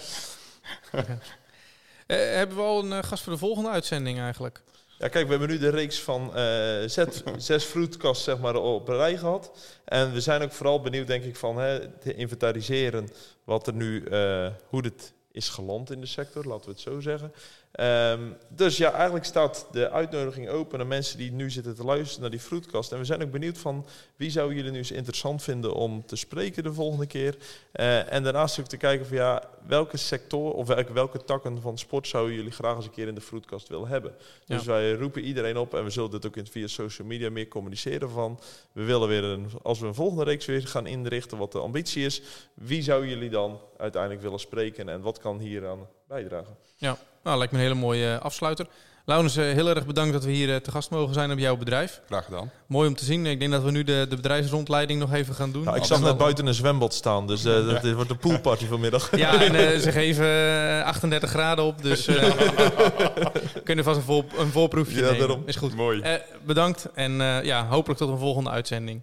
Eh, hebben we al een eh, gast voor de volgende uitzending eigenlijk? Ja, kijk, we hebben nu de reeks van eh, zet, zes fruitkast zeg maar, op een rij gehad. En we zijn ook vooral benieuwd, denk ik, van hè, te inventariseren wat er nu, eh, hoe dit is geland in de sector, laten we het zo zeggen. Ehm, dus ja, eigenlijk staat de uitnodiging open aan mensen die nu zitten te luisteren naar die fruitkast. En we zijn ook benieuwd van wie zouden jullie nu eens interessant vinden om te spreken de volgende keer. Eh, en daarnaast ook te kijken van ja, welke sector of welke, welke takken van sport zouden jullie graag eens een keer in de fruitkast willen hebben. Dus wij roepen iedereen op en we zullen dit ook in, via social media meer communiceren van. We willen weer een, als we een volgende reeks weer gaan inrichten wat de ambitie is. Wie zou jullie dan uiteindelijk willen spreken en wat kan hieraan bijdragen? Ja, nou, lijkt me een hele mooie eh, afsluiter. Laurens, eh, heel erg bedankt dat we hier eh, te gast mogen zijn op jouw bedrijf. Graag gedaan. Mooi om te zien. Ik denk dat we nu de, de bedrijfsrondleiding nog even gaan doen. Nou, ik zag net buiten een zwembad staan, dus eh, dat, dit wordt een poolparty vanmiddag. Ja, en eh, [laughs] ze geven eh, 38 graden op, dus eh we [laughs] kunnen vast een, voor, een voorproefje Ja, nemen. daarom. Is goed. Mooi. Eh, bedankt en eh, ja, hopelijk tot een volgende uitzending.